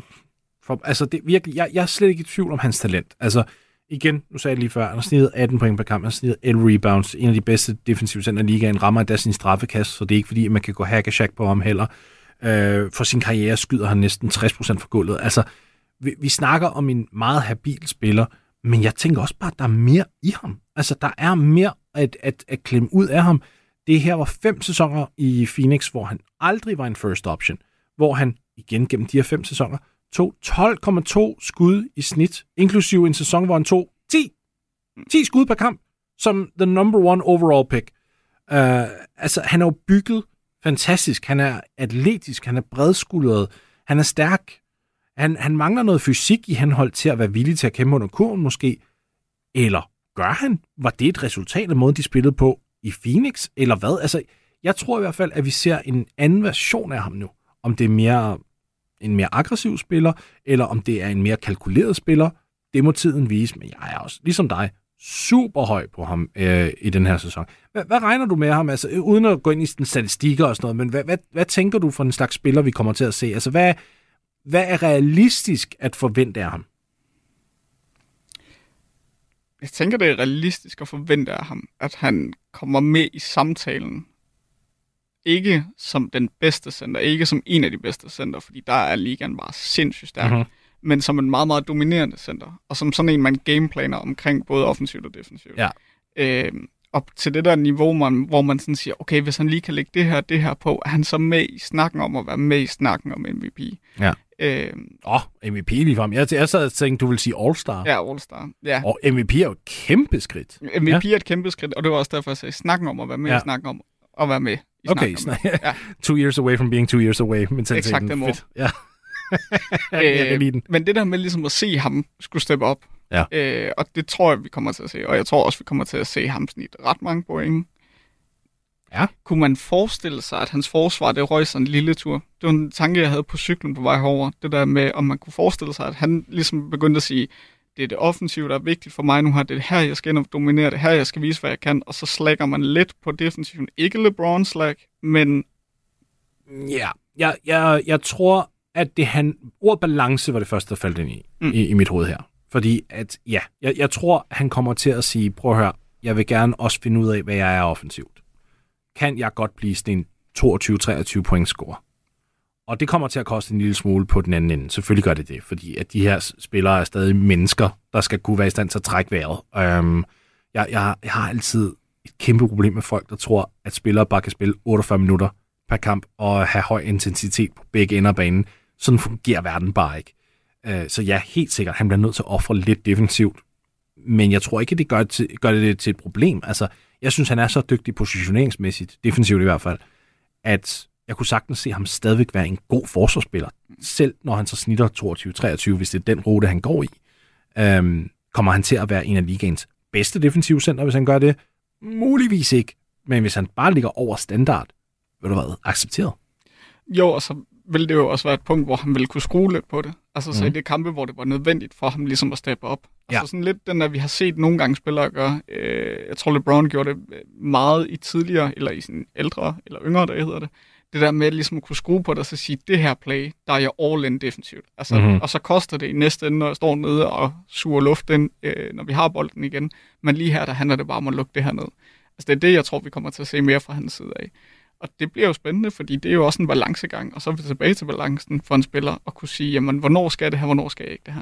For, altså det, virkelig, jeg, jeg er slet ikke i tvivl om hans talent. Altså igen, nu sagde jeg lige før, han har snittet 18 point per kamp, han har snittet 11 rebounds, en af de bedste defensive center i ligaen, rammer endda sin straffekast, så det er ikke fordi, at man kan gå hack shack på ham heller. Øh, for sin karriere skyder han næsten 60% for gulvet. Altså, vi, vi snakker om en meget habil spiller, men jeg tænker også bare, at der er mere i ham. Altså, der er mere at, at, at klemme ud af ham. Det her var fem sæsoner i Phoenix, hvor han aldrig var en first option. Hvor han, igen gennem de her fem sæsoner, tog 12,2 skud i snit, inklusive en sæson, hvor han tog 10, 10 skud per kamp, som the number one overall pick. Uh, altså, han er jo bygget fantastisk. Han er atletisk, han er bredskuldret, han er stærk. Han, han mangler noget fysik i henhold til at være villig til at kæmpe under kurven måske. Eller gør han? Var det et resultat af måden, de spillede på i Phoenix? Eller hvad? Altså, jeg tror i hvert fald, at vi ser en anden version af ham nu. Om det er mere en mere aggressiv spiller, eller om det er en mere kalkuleret spiller, det må tiden vise. Men jeg er også, ligesom dig, super høj på ham øh, i den her sæson. Hvad, hvad regner du med ham? Altså, øh, uden at gå ind i sådan statistikker og sådan noget, men hvad, hvad, hvad tænker du for en slags spiller, vi kommer til at se? Altså, hvad, hvad er realistisk at forvente af ham? Jeg tænker, det er realistisk at forvente af ham, at han kommer med i samtalen. Ikke som den bedste center, ikke som en af de bedste center, fordi der er ligaen bare sindssygt stærk, Mhm. mm-hmm. men som en meget, meget dominerende center, og som sådan en, man gameplaner omkring både offensivt og defensivt. Ja. Øh, op til det der niveau, man, hvor man sådan siger, okay, hvis han lige kan lægge det her det her på, er han så med i snakken om at være med i snakken om MVP. Ja. Øh, Åh, oh, MVP lige frem. Jeg, jeg sad og tænkte, du vil sige All-Star. ja, All-Star. Ja. Og MVP er jo et kæmpe skridt. MVP ja. er et kæmpe skridt, og det var også derfor, jeg sagde snakken om at være med Ja. snakken om at være med i Okay, snak, Ja. two years away from being two years away. Mentaliteten. Exakt den ord. Fedt. Ja. jeg kan lide den. Men det der med ligesom at se ham skulle steppe op, Ja. øh, og det tror jeg, vi kommer til at se. Og jeg tror også, vi kommer til at se ham snit ret mange point. Ja. Kunne man forestille sig, at hans forsvar, det røg sådan en lille tur? Det var en tanke, jeg havde på cyklen på vej herover. Det der med, om man kunne forestille sig, at han ligesom begyndte at sige, det er det offensive, der er vigtigt for mig nu her. Det er her, jeg skal ind og dominere. Det er her, jeg skal vise, hvad jeg kan. Og så slækker man lidt på defensiven. Ikke LeBron slag, men Ja, jeg, jeg, jeg tror, at det han, ordet balance var det første, der faldt ind i. Mm. i, i mit hoved her. Fordi at, ja, jeg, jeg tror, han kommer til at sige, prøv at høre, jeg vil gerne også finde ud af, hvad jeg er offensivt. Kan jeg godt blive sådan en 22-23 point score? Og det kommer til at koste en lille smule på den anden ende. Selvfølgelig gør det det, fordi at de her spillere er stadig mennesker, der skal kunne være i stand til at trække vejret. Øhm, jeg, jeg, jeg har altid et kæmpe problem med folk, der tror, at spillere bare kan spille 48 minutter per kamp og have høj intensitet på begge ender af banen. Sådan fungerer verden bare ikke. Øh, så ja, helt sikkert, han bliver nødt til at ofre lidt defensivt. Men jeg tror ikke, det gør det, til, gør det til et problem. Altså, jeg synes, han er så dygtig positioneringsmæssigt, defensivt i hvert fald, at jeg kunne sagtens se ham stadigvæk være en god forsvarsspiller, selv når han så snitter 22-23, hvis det er den rute, han går i. Øhm, kommer han til at være en af ligaens bedste defensive center, hvis han gør det? Muligvis ikke. Men hvis han bare ligger over standard, vil du hvad, accepteret? Jo, og så vil det jo også være et punkt, hvor han ville kunne skrue lidt på det. Altså så mm. i det kampe, hvor det var nødvendigt for ham ligesom at steppe op. Altså ja. sådan lidt den der, vi har set nogle gange spillere gøre. Øh, jeg tror, LeBron gjorde det meget i tidligere, eller i sådan ældre, eller yngre, der hedder det det der med ligesom at kunne skrue på det og så sige, det her play, der er jeg all in defensivt. Altså, mm-hmm. Og så koster det i næste ende, når jeg står nede og suger luft ind, øh, når vi har bolden igen. Men lige her, der handler det bare om at lukke det her ned. Altså det er det, jeg tror, vi kommer til at se mere fra hans side af. Og det bliver jo spændende, fordi det er jo også en balancegang, og så er vi tilbage til balancen for en spiller, at kunne sige, jamen, hvornår skal det her, hvornår skal jeg ikke det her?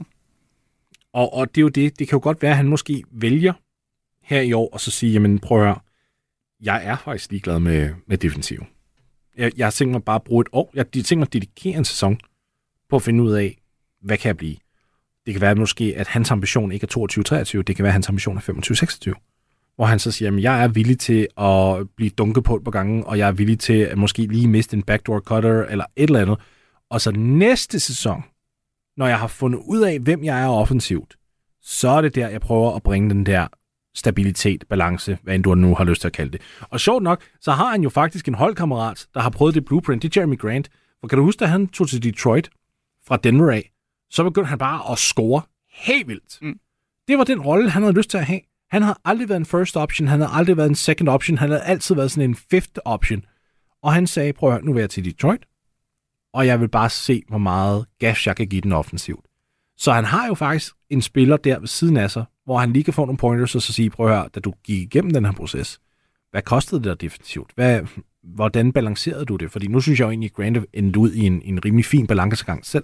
Og, og det er jo det, det kan jo godt være, at han måske vælger her i år, og så sige, jamen prøv at høre, jeg er faktisk ligeglad med, med defensiv. Jeg, jeg har tænkt mig bare at bruge et år. Jeg har tænkt mig at dedikere en sæson på at finde ud af, hvad kan jeg blive? Det kan være måske, at hans ambition ikke er 22-23, det kan være, at hans ambition er 25-26. Hvor han så siger, at jeg er villig til at blive dunket på et par gange, og jeg er villig til at måske lige miste en backdoor cutter eller et eller andet. Og så næste sæson, når jeg har fundet ud af, hvem jeg er offensivt, så er det der, jeg prøver at bringe den der stabilitet, balance, hvad end du nu har lyst til at kalde det. Og sjovt nok, så har han jo faktisk en holdkammerat, der har prøvet det blueprint, det er Jeremy Grant. For kan du huske, at han tog til Detroit fra Denver af, så begyndte han bare at score helt vildt. Mm. Det var den rolle, han havde lyst til at have. Han havde aldrig været en first option, han havde aldrig været en second option, han havde altid været sådan en fifth option. Og han sagde, prøv at høre, nu vil jeg til Detroit, og jeg vil bare se, hvor meget gas jeg kan give den offensivt. Så han har jo faktisk en spiller der ved siden af sig, hvor han lige kan få nogle pointers og så sige, prøv at høre, da du gik igennem den her proces, hvad kostede det dig definitivt? Hvad, hvordan balancerede du det? Fordi nu synes jeg jo egentlig, at Grant endte ud i en, en rimelig fin balancegang selv.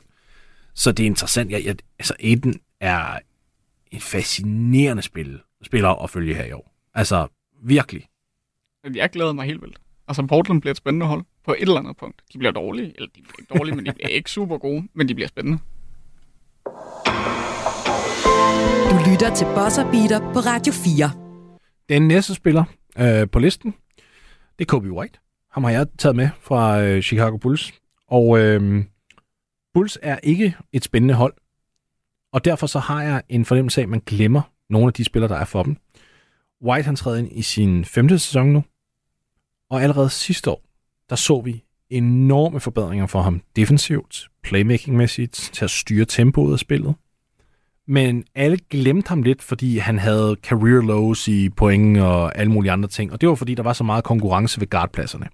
Så det er interessant. Jeg, jeg, altså, Aiden er en fascinerende spil, spiller at følge her i år. Altså, virkelig. Jeg glæder mig helt vildt. Altså, Portland bliver et spændende hold på et eller andet punkt. De bliver dårlige, eller de bliver ikke dårlige, men de bliver ikke super gode, men de bliver spændende. Lytter til Buzzer Beater på Radio 4. Den næste spiller øh, på listen, det er Kobe White. Ham har jeg taget med fra øh, Chicago Bulls. Og øh, Bulls er ikke et spændende hold. Og derfor så har jeg en fornemmelse af, at man glemmer nogle af de spillere, der er for dem. White han træder ind i sin femte sæson nu. Og allerede sidste år, der så vi enorme forbedringer for ham defensivt, playmaking-mæssigt, til at styre tempoet af spillet men alle glemte ham lidt, fordi han havde career lows i point og alle mulige andre ting, og det var fordi, der var så meget konkurrence ved guardpladserne.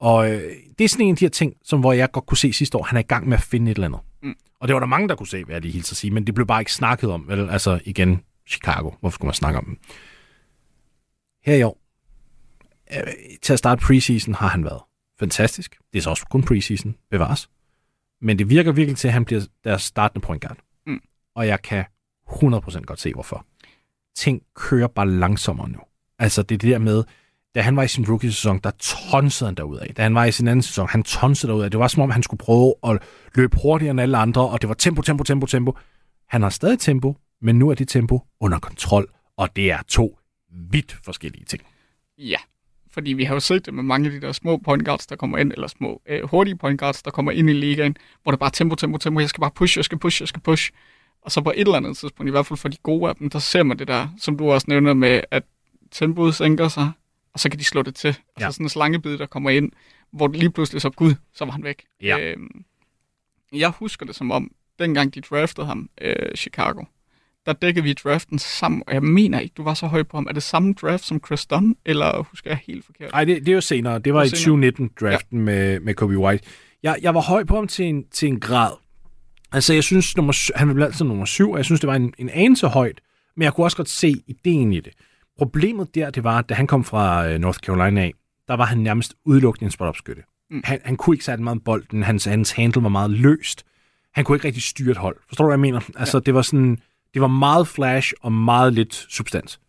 Og øh, det er sådan en af de her ting, som hvor jeg godt kunne se sidste år, han er i gang med at finde et eller andet. Mm. Og det var der mange, der kunne se, hvad jeg lige hilse at sige, men det blev bare ikke snakket om. Vel? Altså igen, Chicago. Hvorfor skulle man snakke om dem? Her i år, øh, til at starte preseason, har han været fantastisk. Det er så også kun preseason, bevares. Men det virker virkelig til, at han bliver deres startende point guard og jeg kan 100% godt se, hvorfor. Ting kører bare langsommere nu. Altså det der med, da han var i sin rookie-sæson, der tonsede han derudad. Da han var i sin anden sæson, han tonsede derudad. Det var som om, han skulle prøve at løbe hurtigere end alle andre, og det var tempo, tempo, tempo, tempo. Han har stadig tempo, men nu er det tempo under kontrol, og det er to vidt forskellige ting. Ja, fordi vi har jo set det med mange af de der små point guards, der kommer ind, eller små øh, hurtige point guards, der kommer ind i ligaen, hvor det bare tempo, tempo, tempo, jeg skal bare push, jeg skal push, jeg skal push. Og så på et eller andet tidspunkt, i hvert fald for de gode af dem, der ser man det der, som du også nævner med, at tempoet sænker sig, og så kan de slå det til. Og ja. så sådan en slangebid, der kommer ind, hvor det lige pludselig så, gud, så var han væk. Ja. Øhm, jeg husker det som om, dengang de draftede ham, øh, Chicago, der dækkede vi draften sammen, og jeg mener ikke, du var så høj på ham. Er det samme draft som Chris Dunn, eller husker jeg helt forkert? Nej, det, det er jo senere. Det var, det var i 2019-draften ja. med, med Kobe White. Jeg, jeg var høj på ham til en, til en grad, Altså, jeg synes, nummer, han blev altid nummer syv, og jeg synes, det var en, en anelse højt, men jeg kunne også godt se ideen i det. Problemet der, det var, at da han kom fra øh, North Carolina af, der var han nærmest udelukkende en spot Mm. Han, han kunne ikke særlig meget bolden. Hans, hans handle var meget løst. Han kunne ikke rigtig styre et hold. Forstår du, hvad jeg mener? Altså, ja. det var sådan... Det var meget flash og meget lidt substans.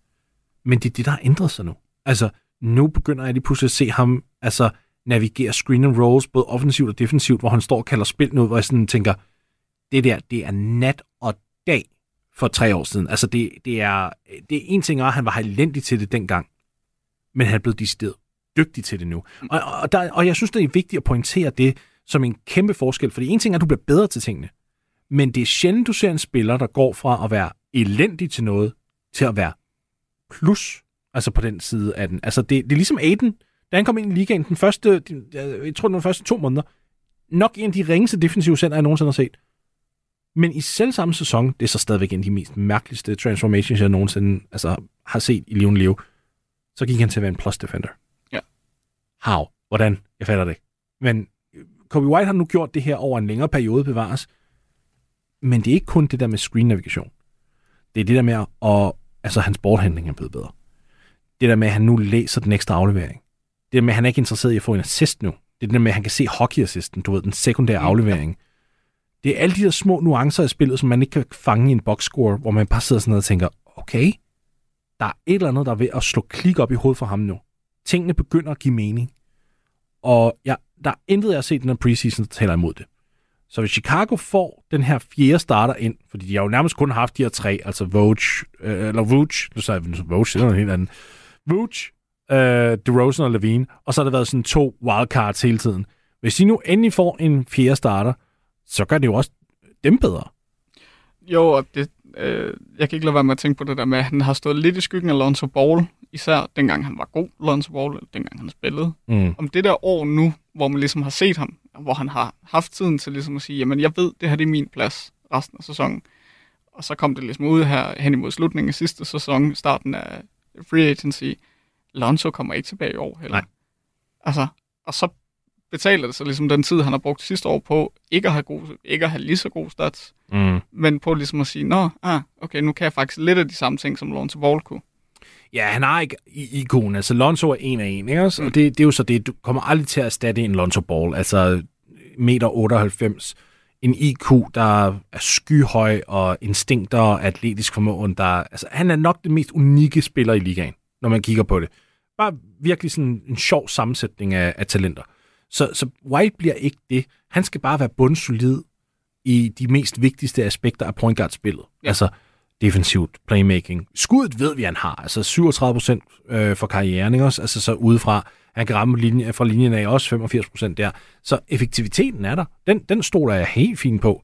Men det er det, der har ændret sig nu. Altså, nu begynder jeg lige pludselig at se ham altså, navigere screen and rolls, både offensivt og defensivt, hvor han står og kalder spil nu, hvor jeg sådan tænker, det der, det er nat og dag for tre år siden. Altså, det, det er, det er en ting, at han var elendig til det dengang, men han er blevet decideret dygtig til det nu. Og, og, der, og jeg synes, det er vigtigt at pointere det som en kæmpe forskel, fordi en ting er, at du bliver bedre til tingene, men det er sjældent, du ser en spiller, der går fra at være elendig til noget, til at være plus, altså på den side af den. Altså, det, det er ligesom Aiden, da han kom ind i ligaen den første, jeg tror, den første to måneder, nok en af de ringeste defensive center, jeg nogensinde har set. Men i selv samme sæson, det er så stadigvæk en af de mest mærkeligste transformations, jeg nogensinde altså, har set i Leon Leo, så gik han til at være en plus defender. Ja. How? Hvordan? Jeg fatter det. Men Kobe White har nu gjort det her over en længere periode bevares. Men det er ikke kun det der med screen navigation. Det er det der med, at altså, hans boardhandling er blevet bedre. Det der med, at han nu læser den ekstra aflevering. Det der med, at han er ikke interesseret i at få en assist nu. Det er det der med, at han kan se hockey-assisten, du ved, den sekundære aflevering. Det er alle de der små nuancer i spillet, som man ikke kan fange i en boxscore, hvor man bare sidder sådan og tænker, okay, der er et eller andet, der er ved at slå klik op i hovedet for ham nu. Tingene begynder at give mening. Og ja, der er intet, jeg har set den her preseason, der taler imod det. Så hvis Chicago får den her fjerde starter ind, fordi de har jo nærmest kun haft de her tre, altså Vogue, øh, eller Vooch, nu sagde jeg Vogue, det er noget helt andet. Vogue, øh, DeRozan og Levine, og så har der været sådan to wildcards hele tiden. Hvis de nu endelig får en fjerde starter, så gør det jo også dem bedre. Jo, og det, øh, jeg kan ikke lade være med at tænke på det der med, at han har stået lidt i skyggen af Lonzo Ball, især dengang han var god, Lonzo Ball, eller dengang han spillede. Mm. Om det der år nu, hvor man ligesom har set ham, hvor han har haft tiden til ligesom at sige, jamen jeg ved, det her det er min plads resten af sæsonen. Og så kom det ligesom ud her hen imod slutningen af sidste sæson, starten af free agency. Lonzo kommer ikke tilbage i år heller. Nej. Altså, og så betaler det sig ligesom den tid, han har brugt sidste år på ikke at have, god, ikke at have lige så god stats, Mm. men på ligesom at sige, nå, ah, okay, nu kan jeg faktisk lidt af de samme ting, som Lonzo Ball kunne. Ja, han har ikke i ikon. Altså, Lonzo er en af en, ikke også? Mm. Og det, det er jo så det, du kommer aldrig til at erstatte en Lonzo Ball. Altså, meter 98, en IQ, der er skyhøj, og instinkter og atletisk formåen, der... Altså, han er nok den mest unikke spiller i ligaen, når man kigger på det. Bare virkelig sådan en sjov sammensætning af, af talenter. Så, så White bliver ikke det. Han skal bare være bundsolid i de mest vigtigste aspekter af point guard-spillet. Ja. Altså defensivt, playmaking. Skuddet ved vi, han har. Altså 37 procent øh, for karrieren, ikke også? Altså så udefra. Han kan ramme linje, fra linjen af også 85 procent der. Så effektiviteten er der. Den, den stoler jeg helt fint på.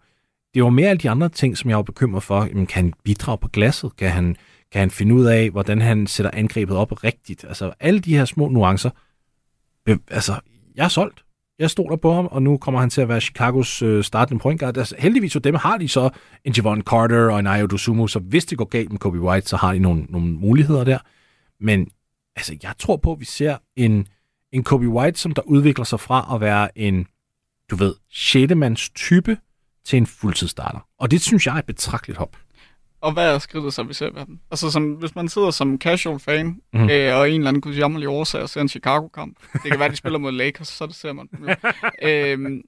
Det var mere alle de andre ting, som jeg var bekymret for. Jamen, kan han bidrage på glasset? Kan han, kan han finde ud af, hvordan han sætter angrebet op rigtigt? Altså alle de her små nuancer. Altså, jeg er solgt. Jeg stoler på ham, og nu kommer han til at være Chicagos øh, startende point guard. Altså, heldigvis for dem har de så en Javon Carter og en Ayo Dosumu, så hvis det går galt med Kobe White, så har de nogle, nogle muligheder der. Men altså, jeg tror på, at vi ser en, en Kobe White, som der udvikler sig fra at være en, du ved, 6. mands type til en fuldtidsstarter. Og det synes jeg er et betragteligt hop. Og hvad er skridtet så, vi ser ved dem? Altså, som, hvis man sidder som casual fan, mm. øh, og en eller anden gudjammerlig årsag og ser en Chicago-kamp, det kan være, de spiller mod Lakers, så det ser man øhm,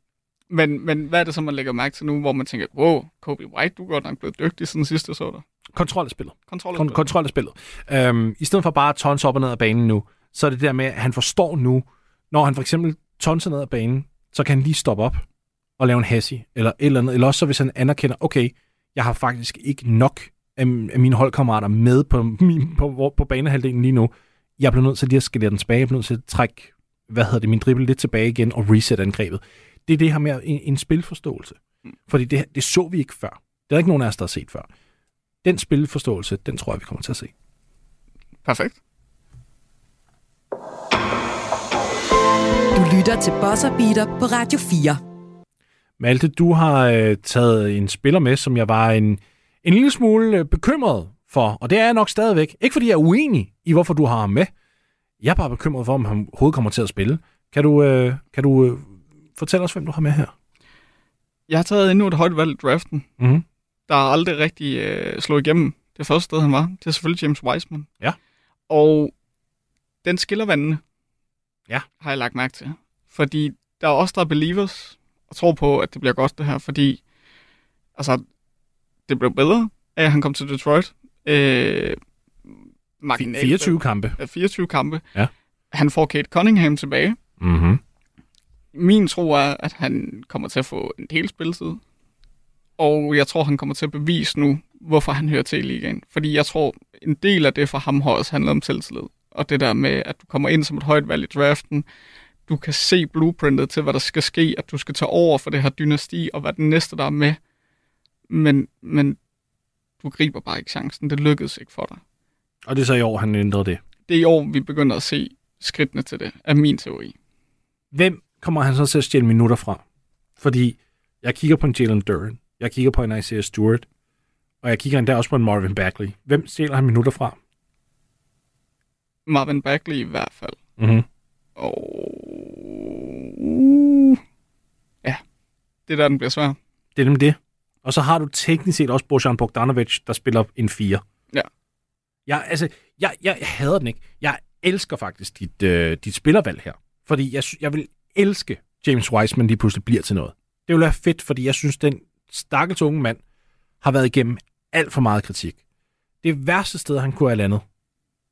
men, men hvad er det så, man lægger mærke til nu, hvor man tænker, wow, Kobe White, du er godt nok blevet dygtig siden sidste så der. Kontrol af spillet. Kontrol Kon- kontrol af spillet. Øhm, I stedet for bare at tonse op og ned af banen nu, så er det der med, at han forstår nu, når han for eksempel tonser ned af banen, så kan han lige stoppe op og lave en hassi, eller et eller andet. Eller også så hvis han anerkender, okay, jeg har faktisk ikke nok af, af mine holdkammerater med på, min, på, på, på banehalvdelen lige nu. Jeg bliver nødt til lige at skalere den tilbage. Jeg bliver nødt til at trække, hvad hedder det, min dribbel lidt tilbage igen og reset angrebet. Det er det her med en, en spilforståelse. Fordi det, det så vi ikke før. Det er der ikke nogen af os, der har set før. Den spilforståelse, den tror jeg, vi kommer til at se. Perfekt. Du lytter til Buzzer Beater på Radio 4. Malte, du har øh, taget en spiller med, som jeg var en, en lille smule øh, bekymret for, og det er jeg nok stadigvæk. Ikke fordi jeg er uenig i, hvorfor du har ham med. Jeg er bare bekymret for, om han overhovedet kommer til at spille. Kan du, øh, kan du øh, fortælle os, hvem du har med her? Jeg har taget endnu et højt valg i draften, Mm-hmm. der er aldrig rigtig øh, slået igennem det første sted, han var. Det er selvfølgelig James Wiseman. Ja. Og den skiller vandene, Ja. har jeg lagt mærke til. Fordi der er også der er believers og tror på, at det bliver godt det her, fordi altså, det blev bedre at han kom til Detroit. Øh, marginalt- 24 kampe. øh, 24 kampe. Ja. Han får Kate Cunningham tilbage. Mm-hmm. Min tro er, at han kommer til at få en del spilletid. Og jeg tror, han kommer til at bevise nu, hvorfor han hører til i ligaen. Fordi jeg tror, en del af det for ham har også handlet om selvtillid. Og det der med, at du kommer ind som et højt valg i draften, du kan se blueprintet til, hvad der skal ske, at du skal tage over for det her dynasti, og hvad den næste, der er med. Men, men du griber bare ikke chancen. Det lykkedes ikke for dig. Og det er så i år, han ændrede det. Det er i år, vi begynder at se skridtene til det, er min teori. Hvem kommer han så til at stjæle minutter fra? Fordi jeg kigger på en Jalen Duran, jeg kigger på en Isaiah Stewart, og jeg kigger endda også på en Marvin Bagley. Hvem stjæler han minutter fra? Marvin Bagley i hvert fald. Mm-hmm. Og... Ja, det er der, den bliver svær. Det er nemlig det. Og så har du teknisk set også Bojan Bogdanovic, der spiller en 4. Ja. Jeg, altså, jeg, jeg, hader den ikke. Jeg elsker faktisk dit, øh, dit spillervalg her. Fordi jeg, jeg vil elske James Wiseman lige pludselig bliver til noget. Det vil være fedt, fordi jeg synes, den stakkels unge mand har været igennem alt for meget kritik. Det værste sted, han kunne have landet,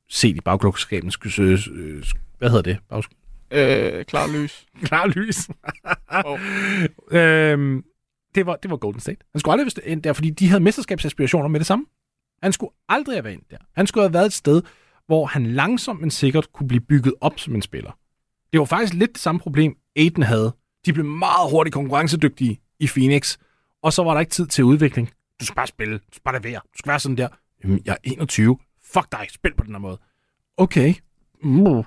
set i bagklokskaben, øh, øh, hvad hedder det? Bag, Øh, klar lys. klar lys. Oh. øhm, det, var, det var Golden State. Han skulle aldrig have ind der, fordi de havde mesterskabsaspirationer med det samme. Han skulle aldrig have været ind der. Han skulle have været et sted, hvor han langsomt men sikkert kunne blive bygget op som en spiller. Det var faktisk lidt det samme problem, Aiden havde. De blev meget hurtigt konkurrencedygtige i Phoenix, og så var der ikke tid til udvikling. Du skal bare spille. Du skal bare lade være. Du skal være sådan der. Jamen, jeg er 21. Fuck dig. Spil på den her måde. Okay. Mm.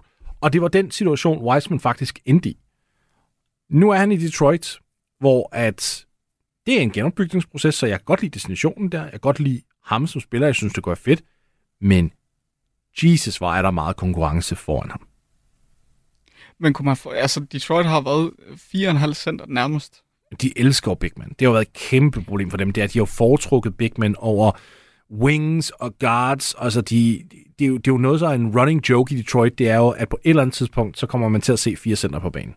Og det var den situation, Wiseman faktisk endte i. Nu er han i Detroit, hvor at det er en genopbygningsproces, så jeg kan godt lide destinationen der. Jeg kan godt lide ham som spiller. Jeg synes, det går fedt. Men Jesus, hvor er der meget konkurrence foran ham. Men kunne man få... Altså, Detroit har været 4,5 center nærmest. De elsker Big Man. Det har været et kæmpe problem for dem. Det er, at de har foretrukket Big Man over wings og guards. Altså, de, de, det, er jo, det er jo noget, så en running joke i Detroit. Det er jo, at på et eller andet tidspunkt, så kommer man til at se fire center på banen.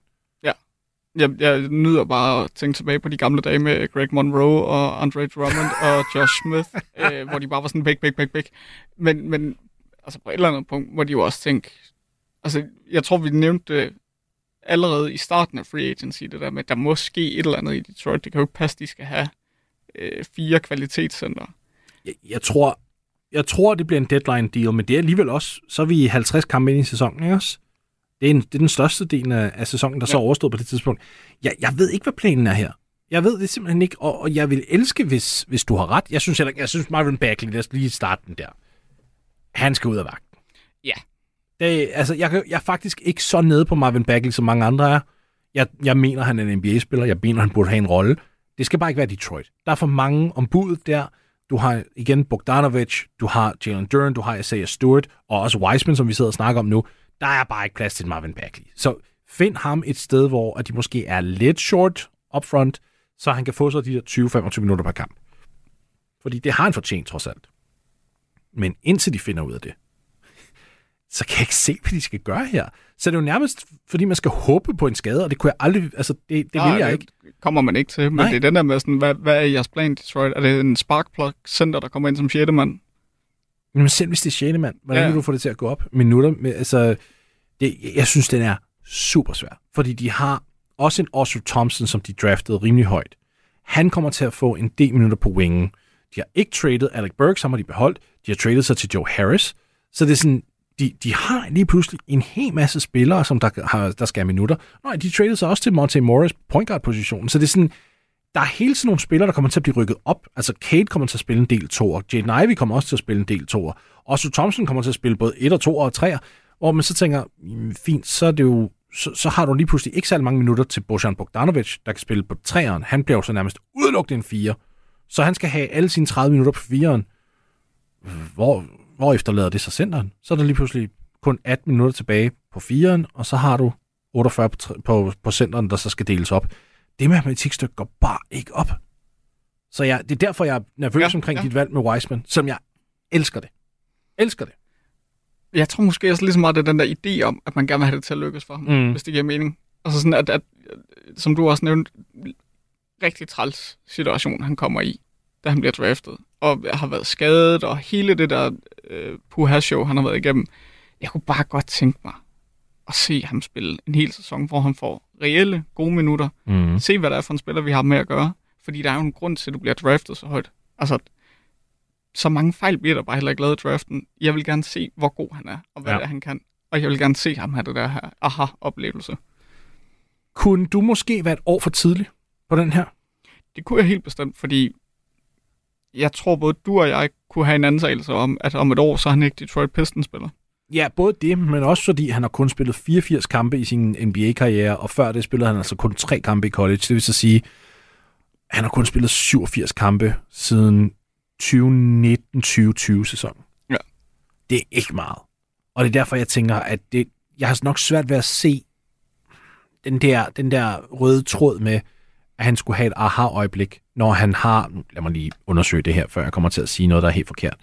Jeg, jeg nyder bare at tænke tilbage på de gamle dage med Greg Monroe og Andre Drummond og Josh Smith, øh, hvor de bare var sådan big, big, big, big. Men, men altså på et eller andet punkt må de jo også tænke... Altså, jeg tror, vi nævnte det allerede i starten af free agency, det der med, at der må ske et eller andet i Detroit. Det kan jo ikke passe, at de skal have øh, fire kvalitetscenter. Jeg, jeg tror, jeg tror, det bliver en deadline deal, men det er alligevel også, så er vi 50 kampe ind i sæsonen, ikke også? Det er, en, det er den største del af, af sæsonen, der ja. så er overstået på det tidspunkt. Jeg, jeg ved ikke, hvad planen er her. Jeg ved det simpelthen ikke, og, og jeg vil elske, hvis, hvis du har ret. Jeg synes, heller, jeg synes Marvin Bagley, lad os lige starte den der. Han skal ud af vagten. Ja. Det, altså, jeg, jeg er faktisk ikke så nede på Marvin Bagley, som mange andre er. Jeg, jeg mener, han er en NBA-spiller. Jeg mener, han burde have en rolle. Det skal bare ikke være Detroit. Der er for mange ombud der. Du har igen Bogdanovic, du har Jalen Duren, du har Isaiah Stewart, og også Wiseman, som vi sidder og snakker om nu. Der er bare ikke plads til Marvin Bagley. Så find ham et sted, hvor at de måske er lidt short upfront, så han kan få sig de der 20-25 minutter per kamp. Fordi det har han fortjent, trods alt. Men indtil de finder ud af det, så kan jeg ikke se, hvad de skal gøre her. Så det er jo nærmest, fordi man skal håbe på en skade, og det kunne jeg aldrig, altså det, det vil jeg ikke. kommer man ikke til, men Nej. Det er den der med sådan, hvad, hvad er jeres plan, Detroit? Er det en sparkplug center, der kommer ind som sjette mand? Men selv hvis det er sjette mand, hvordan Ja. vil du få det til at gå op? Minutter, med, altså, det, jeg synes, den er super svær. Fordi de har også en Oscar Thompson, som de draftede rimelig højt. Han kommer til at få en del minutter på wingen. De har ikke traded Alec Burks, ham har de beholdt. De har traded sig til Joe Harris. Så det er sådan, de, de har lige pludselig en hel masse spillere, som der, har, der skal have minutter. Nej, de traded sig også til Monte Morris på point guard positionen. Så det er sådan, der er hele tiden nogle spillere, der kommer til at blive rykket op. Altså Kate kommer til at spille en del toer. Jaden Ivey kommer også til at spille en del toer. Sue Thompson kommer til at spille både 1 og 2 og 3. Hvor man så tænker, fint, så er det jo så, så har du lige pludselig ikke særlig mange minutter til Bojan Bogdanovic, der kan spille på træeren. Han bliver jo så nærmest udelukket en 4. Så han skal have alle sine 30 minutter på 4'eren. Hvor, hvor efterlader det så centeren? Så er der lige pludselig kun 18 minutter tilbage på 4'eren, og så har du 48 på, på, på centeren, der så skal deles op. Det matematikstykke går bare ikke op. Så jeg, det er derfor, jeg er nervøs ja, omkring ja. dit valg med Wiseman, som jeg elsker det. Elsker det. Jeg tror måske også lige så meget, det er den der idé om, at man gerne vil have det til at lykkes for ham, mm. hvis det giver mening. Altså sådan, at, at som du også nævnte, rigtig træls situation, han kommer i, da han bliver draftet. Og har været skadet, og hele det der øh, Puha-show, han har været igennem. Jeg kunne bare godt tænke mig at se ham spille en hel sæson, hvor han får reelle, gode minutter. Mm. Se, hvad der er for en spiller, vi har med at gøre. Fordi der er jo en grund til, at du bliver draftet så højt. Altså, så mange fejl bliver der bare heller ikke lavet i draften. Jeg vil gerne se, hvor god han er, og hvad Ja. det er, han kan. Og jeg vil gerne se ham have det der her aha-oplevelse. Kunne du måske være et år for tidlig på den her? Det kunne jeg helt bestemt, fordi jeg tror både du og jeg kunne have en antagelse om, at om et år, så er han ikke Detroit Pistons-spiller. Ja, både det, men også fordi han har kun spillet 84 kampe i sin NBA-karriere, og før det spillede han altså kun tre kampe i college. Det vil så sige, han har kun spillet 87 kampe siden 2019-2020 sæsonen. Ja. Det er ikke meget. Og det er derfor, jeg tænker, at det, jeg har nok svært ved at se den der, den der røde tråd med, at han skulle have et aha-øjeblik, når han har... Lad mig lige undersøge det her, før jeg kommer til at sige noget, der er helt forkert.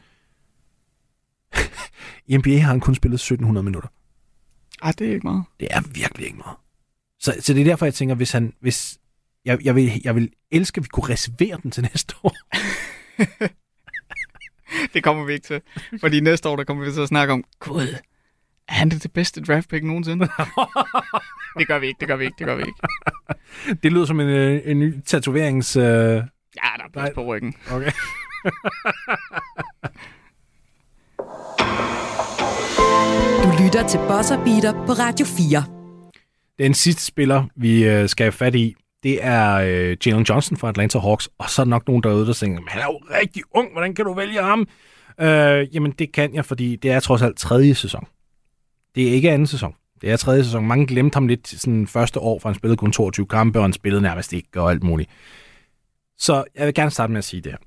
I NBA har han kun spillet 1700 minutter. Ej, det er ikke meget. Det er virkelig ikke meget. Så, så det er derfor, jeg tænker, hvis han... Hvis, jeg, jeg, vil, jeg vil elske, at vi kunne reservere den til næste år. Det kommer vi ikke til. Fordi næste år, der kommer vi til at snakke om, gud, han det, det bedste draft pick nogensinde? det gør vi ikke, det gør vi ikke, det gør vi ikke. Det lyder som en, øh, en ny tatoverings... Øh... Ja, der er plads på ryggen. Okay. Du lytter til Buzzer Beater på Radio 4. Den sidste spiller, vi øh, skal have fat i, det er øh, Jalen Johnson fra Atlanta Hawks. Og så er der nok nogen derude, der tænker, "Men han er jo rigtig ung, hvordan kan du vælge ham? Øh, jamen, det kan jeg, fordi det er trods alt tredje sæson. Det er ikke anden sæson. Det er tredje sæson. Mange glemte ham lidt sådan første år, for han spillede kun 22 kampe, og han spillede nærmest ikke og alt muligt. Så jeg vil gerne starte med at sige det her.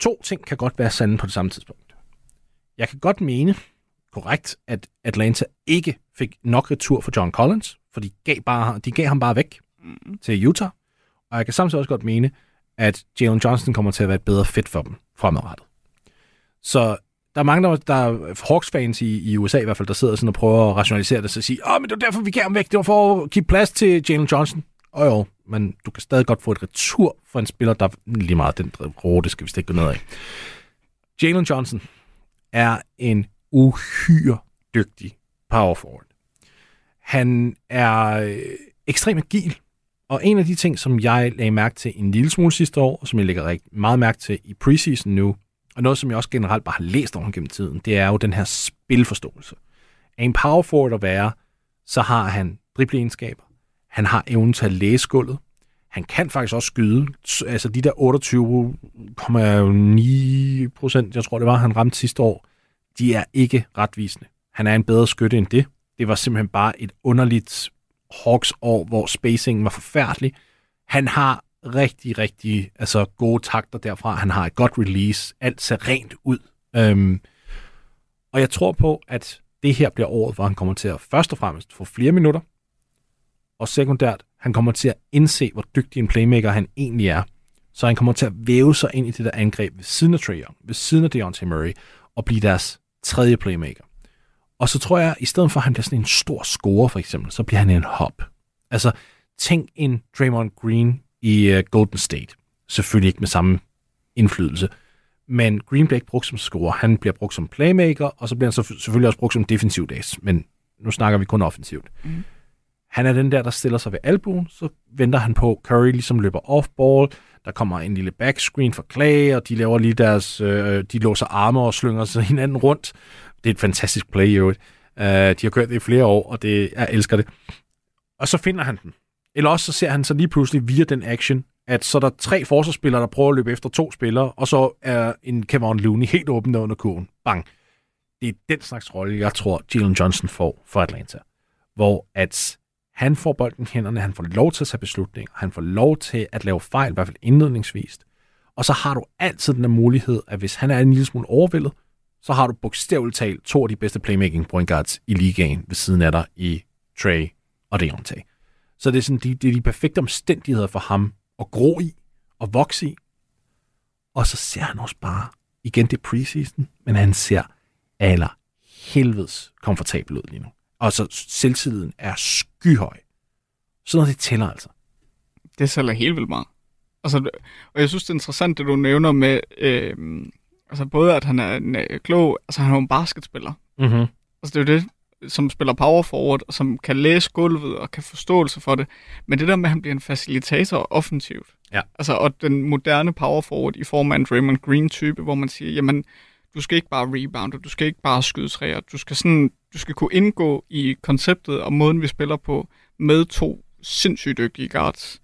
To ting kan godt være sande på det samme tidspunkt. Jeg kan godt mene, korrekt, at Atlanta ikke fik nok retur for John Collins, for de gav, bare, de gav ham bare væk Mm. til Utah. Og jeg kan samtidig også godt mene, at Jalen Johnson kommer til at være et bedre fit for dem fremadrettet. Så der er mange, der, der er Hawks-fans i, i USA i hvert fald, der sidder sådan og prøver at rationalisere det, så sige, åh, men det var derfor, vi gav ham væk, det var for at give plads til Jalen Johnson. Og jo, men du kan stadig godt få et retur for en spiller, der lige meget den rute skal vi stikke ned af. Jalen Johnson er en uhyre dygtig power forward. Han er øh, ekstremt agil, og en af de ting, som jeg lagde mærke til en lille smule sidste år, og som jeg lægger rigtig meget mærke til i preseason nu, og noget, som jeg også generelt bare har læst om gennem tiden, det er jo den her spilforståelse. Er en power forward at være, så har han dribleegenskaber, han har evnen til at læse gulvet, han kan faktisk også skyde, altså de der 28,9 procent, jeg tror det var, han ramte sidste år, de er ikke retvisende. Han er en bedre skytte end det. Det var simpelthen bare et underligt Hawks år, hvor spacingen var forfærdelig. Han har rigtig, rigtig altså, gode takter derfra. Han har et godt release. Alt ser rent ud. Øhm, og jeg tror på, at det her bliver året, hvor han kommer til at først og fremmest få flere minutter, og sekundært, han kommer til at indse, hvor dygtig en playmaker han egentlig er. Så han kommer til at væve sig ind i det der angreb ved siden af Trae Young, ved siden af Deontay Murray, og blive deres tredje playmaker. Og så tror jeg, at i stedet for, at han bliver sådan en stor scorer, for eksempel, så bliver han en hop. Altså, tænk en Draymond Green i uh, Golden State. Selvfølgelig ikke med samme indflydelse. Men Green ikke brugt som scorer. Han bliver brugt som playmaker, og så bliver han så selvfølgelig også brugt som defensiv dags. Men nu snakker vi kun offensivt. Mhm. Han er den der, der stiller sig ved albuen, så venter han på, Curry ligesom løber off-ball, der kommer en lille backscreen for Clay, og de laver lige deres, øh, de låser arme og slynger sig hinanden rundt. Det er et fantastisk play i øvrigt. Uh, de har kørt det i flere år, og det, jeg elsker det. Og så finder han den. Eller også så ser han så lige pludselig via den action, at så er der tre forsvarsspillere, der prøver at løbe efter to spillere, og så er en Kevin Looney helt åben der under kurven. Bang. Det er den slags rolle, jeg tror, Jalen Johnson får for Atlanta. Hvor at han får bolden i hænderne, han får lov til at tage beslutninger, han får lov til at lave fejl, i hvert fald indledningsvis. Og så har du altid den der mulighed, at hvis han er en lille smule overvældet, så har du bogstaveligt talt to af de bedste playmaking point guards i ligaen ved siden af dig i Trey og Deontay. Så det er, sådan, de, det er de perfekte omstændigheder for ham at gro i og vokse i. Og så ser han også bare, igen det preseason, men han ser aller helvedes komfortabel ud lige nu. Og så selvtilliden er skyhøj. Sådan noget, det tæller altså. Det sælger helt vildt meget. Altså, og jeg synes, det er interessant, det du nævner med, øh, altså både at han er en øh, klog, altså han er jo en basketspiller. Mm-hmm. Altså det er jo det, som spiller power forward, og som kan læse gulvet og kan forståelse for det. Men det der med, at han bliver en facilitator offensivt. Ja. Altså, og den moderne power forward i form af en Draymond Green-type, hvor man siger, jamen, du skal ikke bare rebounde, du skal ikke bare skyde træer, du skal, sådan, du skal kunne indgå i konceptet og måden, vi spiller på, med to sindssygt dygtige guards.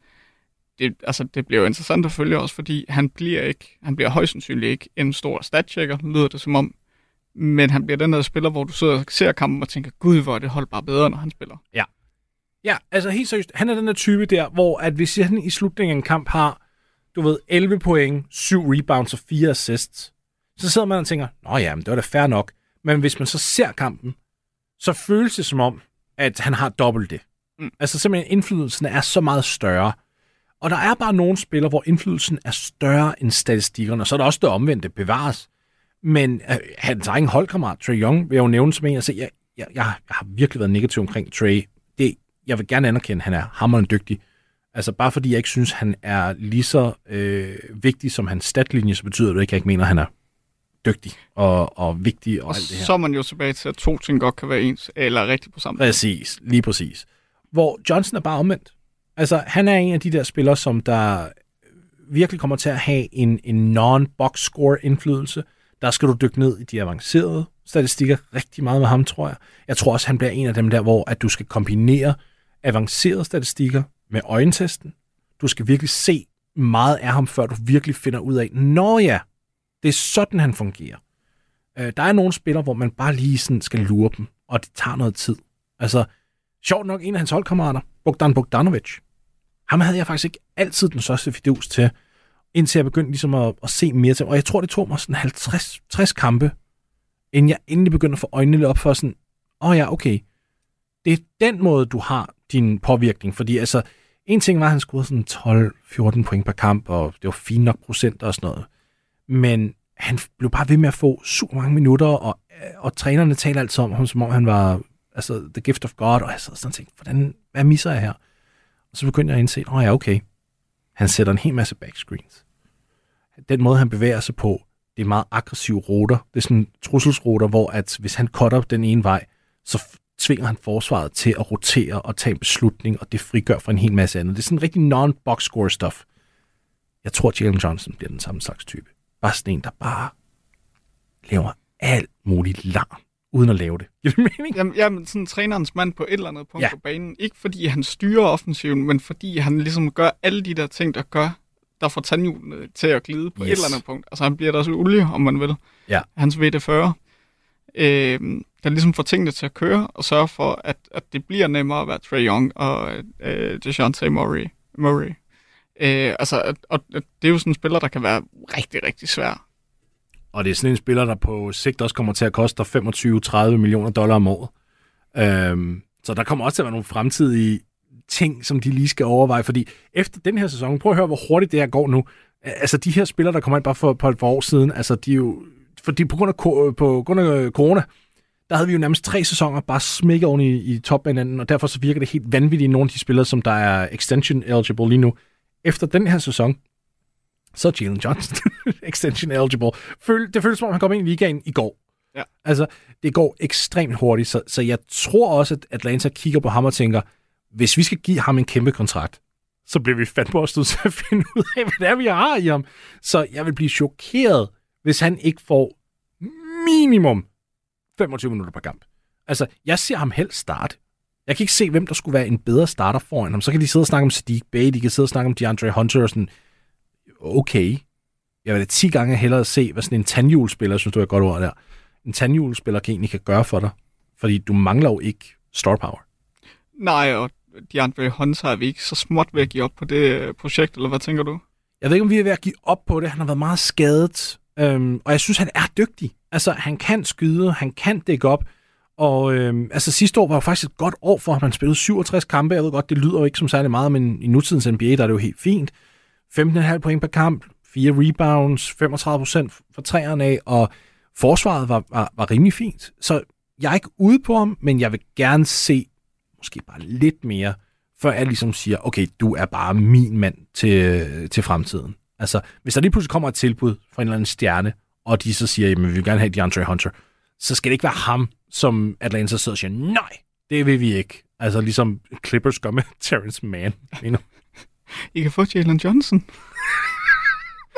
Det, altså, det bliver jo interessant at følge også, fordi han bliver ikke, han bliver højst sandsynligt ikke en stor statchecker, lyder det som om, men han bliver den der spiller, hvor du sidder og ser kampen og tænker, gud, hvor er det hold bare bedre, når han spiller. Ja, altså helt seriøst, han er den der type der, hvor at hvis han i slutningen af en kamp har, du ved, 11 point, 7 rebounds og 4 assists, så sidder man og tænker, nå ja, men det var da fair nok. Men hvis man så ser kampen, så føles det som om, at han har dobbelt det. Mm. Altså simpelthen, indflydelsen er så meget større. Og der er bare nogle spillere, hvor indflydelsen er større end statistikkerne, og så er der også det omvendte bevares. Men øh, hans egen holdkammerat, Trey Young, vil jeg jo nævne som en, altså jeg, jeg, jeg, har virkelig været negativ omkring Trey. Det, jeg vil gerne anerkende, at han er hammerende dygtig. Altså bare fordi jeg ikke synes, han er lige så øh, vigtig som hans statlinje, så betyder det ikke, at jeg ikke mener, at han er dygtig og, og vigtig og, Og alt det her. så er man jo tilbage til, at to ting godt kan være ens, eller rigtig på samme. Præcis, lige præcis. Hvor Johnson er bare omvendt. Altså, han er en af de der spillere, som der virkelig kommer til at have en, en non-box score indflydelse. Der skal du dykke ned i de avancerede statistikker rigtig meget med ham, tror jeg. Jeg tror også, han bliver en af dem der, hvor at du skal kombinere avancerede statistikker med øjentesten. Du skal virkelig se meget af ham, før du virkelig finder ud af, nå ja, det er sådan, han fungerer. Øh, der er nogle spillere, hvor man bare lige sådan skal lure dem, og det tager noget tid. Altså, sjovt nok, en af hans holdkammerater, Bogdan Bogdanovic, ham havde jeg faktisk ikke altid den største fidus til, indtil jeg begyndte ligesom at, at se mere til. Og jeg tror, det tog mig sådan 50-60 kampe, inden jeg endelig begyndte at få øjnene lidt op for sådan, åh oh ja, okay, det er den måde, du har din påvirkning. Fordi altså, en ting var, at han scorede sådan 12-14 point per kamp, og det var fint nok procent og sådan noget. Men han blev bare ved med at få super mange minutter, og, øh, og trænerne taler altid om ham, som om han var altså, the gift of God, og jeg sad sådan og tænkte, hvordan, hvad misser jeg her? Og så begyndte jeg at indse, åh oh ja, okay, han sætter en hel masse backscreens. Den måde, han bevæger sig på, det er meget aggressive ruter. Det er sådan trusselsruter, hvor at hvis han cutter den ene vej, så tvinger han forsvaret til at rotere og tage en beslutning, og det frigør for en hel masse andet. Det er sådan rigtig non-box score stuff. Jeg tror, Jalen Johnson bliver den samme slags type. Bare sådan en, der bare laver alt muligt larm, uden at lave det. Giver det mening? Jamen, jamen, sådan trænerens mand på et eller andet punkt Ja. på banen. Ikke fordi han styrer offensiven, men fordi han ligesom gør alle de der ting, der gør, der får tandhjulene til at glide på yes. et eller andet punkt. Altså han bliver deres olie, om man vil. Ja. Hans VD40. Øh, der ligesom får tingene til at køre, og sørge for, at, at det bliver nemmere at være Trey Young og øh, DeJounte Murray. Murray. Øh, altså, at- og det er jo sådan en spiller, der kan være rigtig, rigtig svær. Og det er sådan en spiller, der på sigt også kommer til at koste 25-30 millioner dollar om året. Øhm, så der kommer også til at være nogle fremtidige ting, som de lige skal overveje, fordi efter den her sæson, prøv at høre, hvor hurtigt det her går nu. Altså de her spillere, der kommer ind bare for, på et par år siden, altså de er jo, fordi på grund af, på grund af corona, der havde vi jo nærmest tre sæsoner bare smækket oven i, i topbanen, og derfor så virker det helt vanvittigt, nogle af de spillere, som der er extension eligible lige nu. Efter den her sæson, så er Jalen Johnson extension eligible. Føl, det føles som om, han kom ind i ligaen i går. Ja. Altså, det går ekstremt hurtigt, så, så jeg tror også, at Atlanta kigger på ham og tænker, hvis vi skal give ham en kæmpe kontrakt, så bliver vi fandme også nødt til at finde ud af, hvad det er, vi har i ham. Så jeg vil blive chokeret, hvis han ikke får minimum 25 minutter per kamp. Altså, jeg ser ham helst starte. Jeg kan ikke se, hvem der skulle være en bedre starter foran ham. Så kan de sidde og snakke om Sadiq Bay, de kan sidde og snakke om DeAndre Hunter og sådan, okay. Jeg vil da 10 gange hellere se, hvad sådan en tandhjulspiller, synes du er et godt ord der, en tandhjulspiller kan egentlig kan gøre for dig. Fordi du mangler jo ikke star power. Nej, og DeAndre Hunter er vi ikke så småt ved at give op på det øh, projekt, eller hvad tænker du? Jeg ved ikke, om vi er ved at give op på det. Han har været meget skadet, øhm, og jeg synes, han er dygtig. Altså, han kan skyde, han kan dække op, og øhm, altså sidste år var jo faktisk et godt år for ham. Han spillede 67 kampe. Jeg ved godt, det lyder jo ikke som særlig meget, men i nutidens NBA, der er det jo helt fint. 15,5 point per kamp, 4 rebounds, 35 procent for træerne af, og forsvaret var, var, var rimelig fint. Så jeg er ikke ude på ham, men jeg vil gerne se måske bare lidt mere før jeg ligesom siger, okay, du er bare min mand til, til fremtiden. Altså, hvis der lige pludselig kommer et tilbud fra en eller anden stjerne, og de så siger, jamen, vi vil gerne have DeAndre Hunter, så skal det ikke være ham, som Atlanta sidder og siger, nej, det vil vi ikke. Altså, ligesom Clippers gør med Terrence Mann. You know? I kan få Jalen Johnson.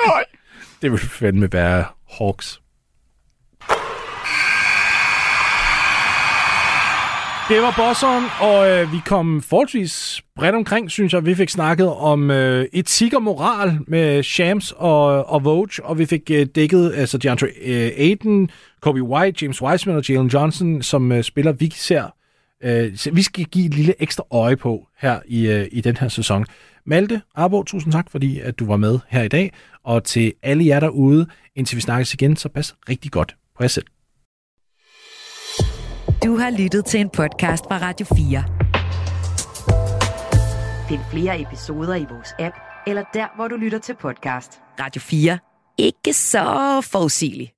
nej. Det vil fandme være Hawks. Det var Bosseren, og øh, vi kom forholdsvis bredt omkring, synes jeg. Vi fik snakket om øh, etik og moral med Shams og, og Vogue, og vi fik øh, dækket altså DeAndre øh, Aiden, Kobe White, James Wiseman og Jalen Johnson, som øh, spiller, vi ser, øh, vi skal give et lille ekstra øje på her i, øh, i den her sæson. Malte Arbo, tusind tak, fordi at du var med her i dag, og til alle jer derude, indtil vi snakkes igen, så pas rigtig godt på jer selv. Du har lyttet til en podcast fra Radio 4. Find flere episoder i vores app, eller der, hvor du lytter til podcast. Radio 4. Ikke så forudsigeligt.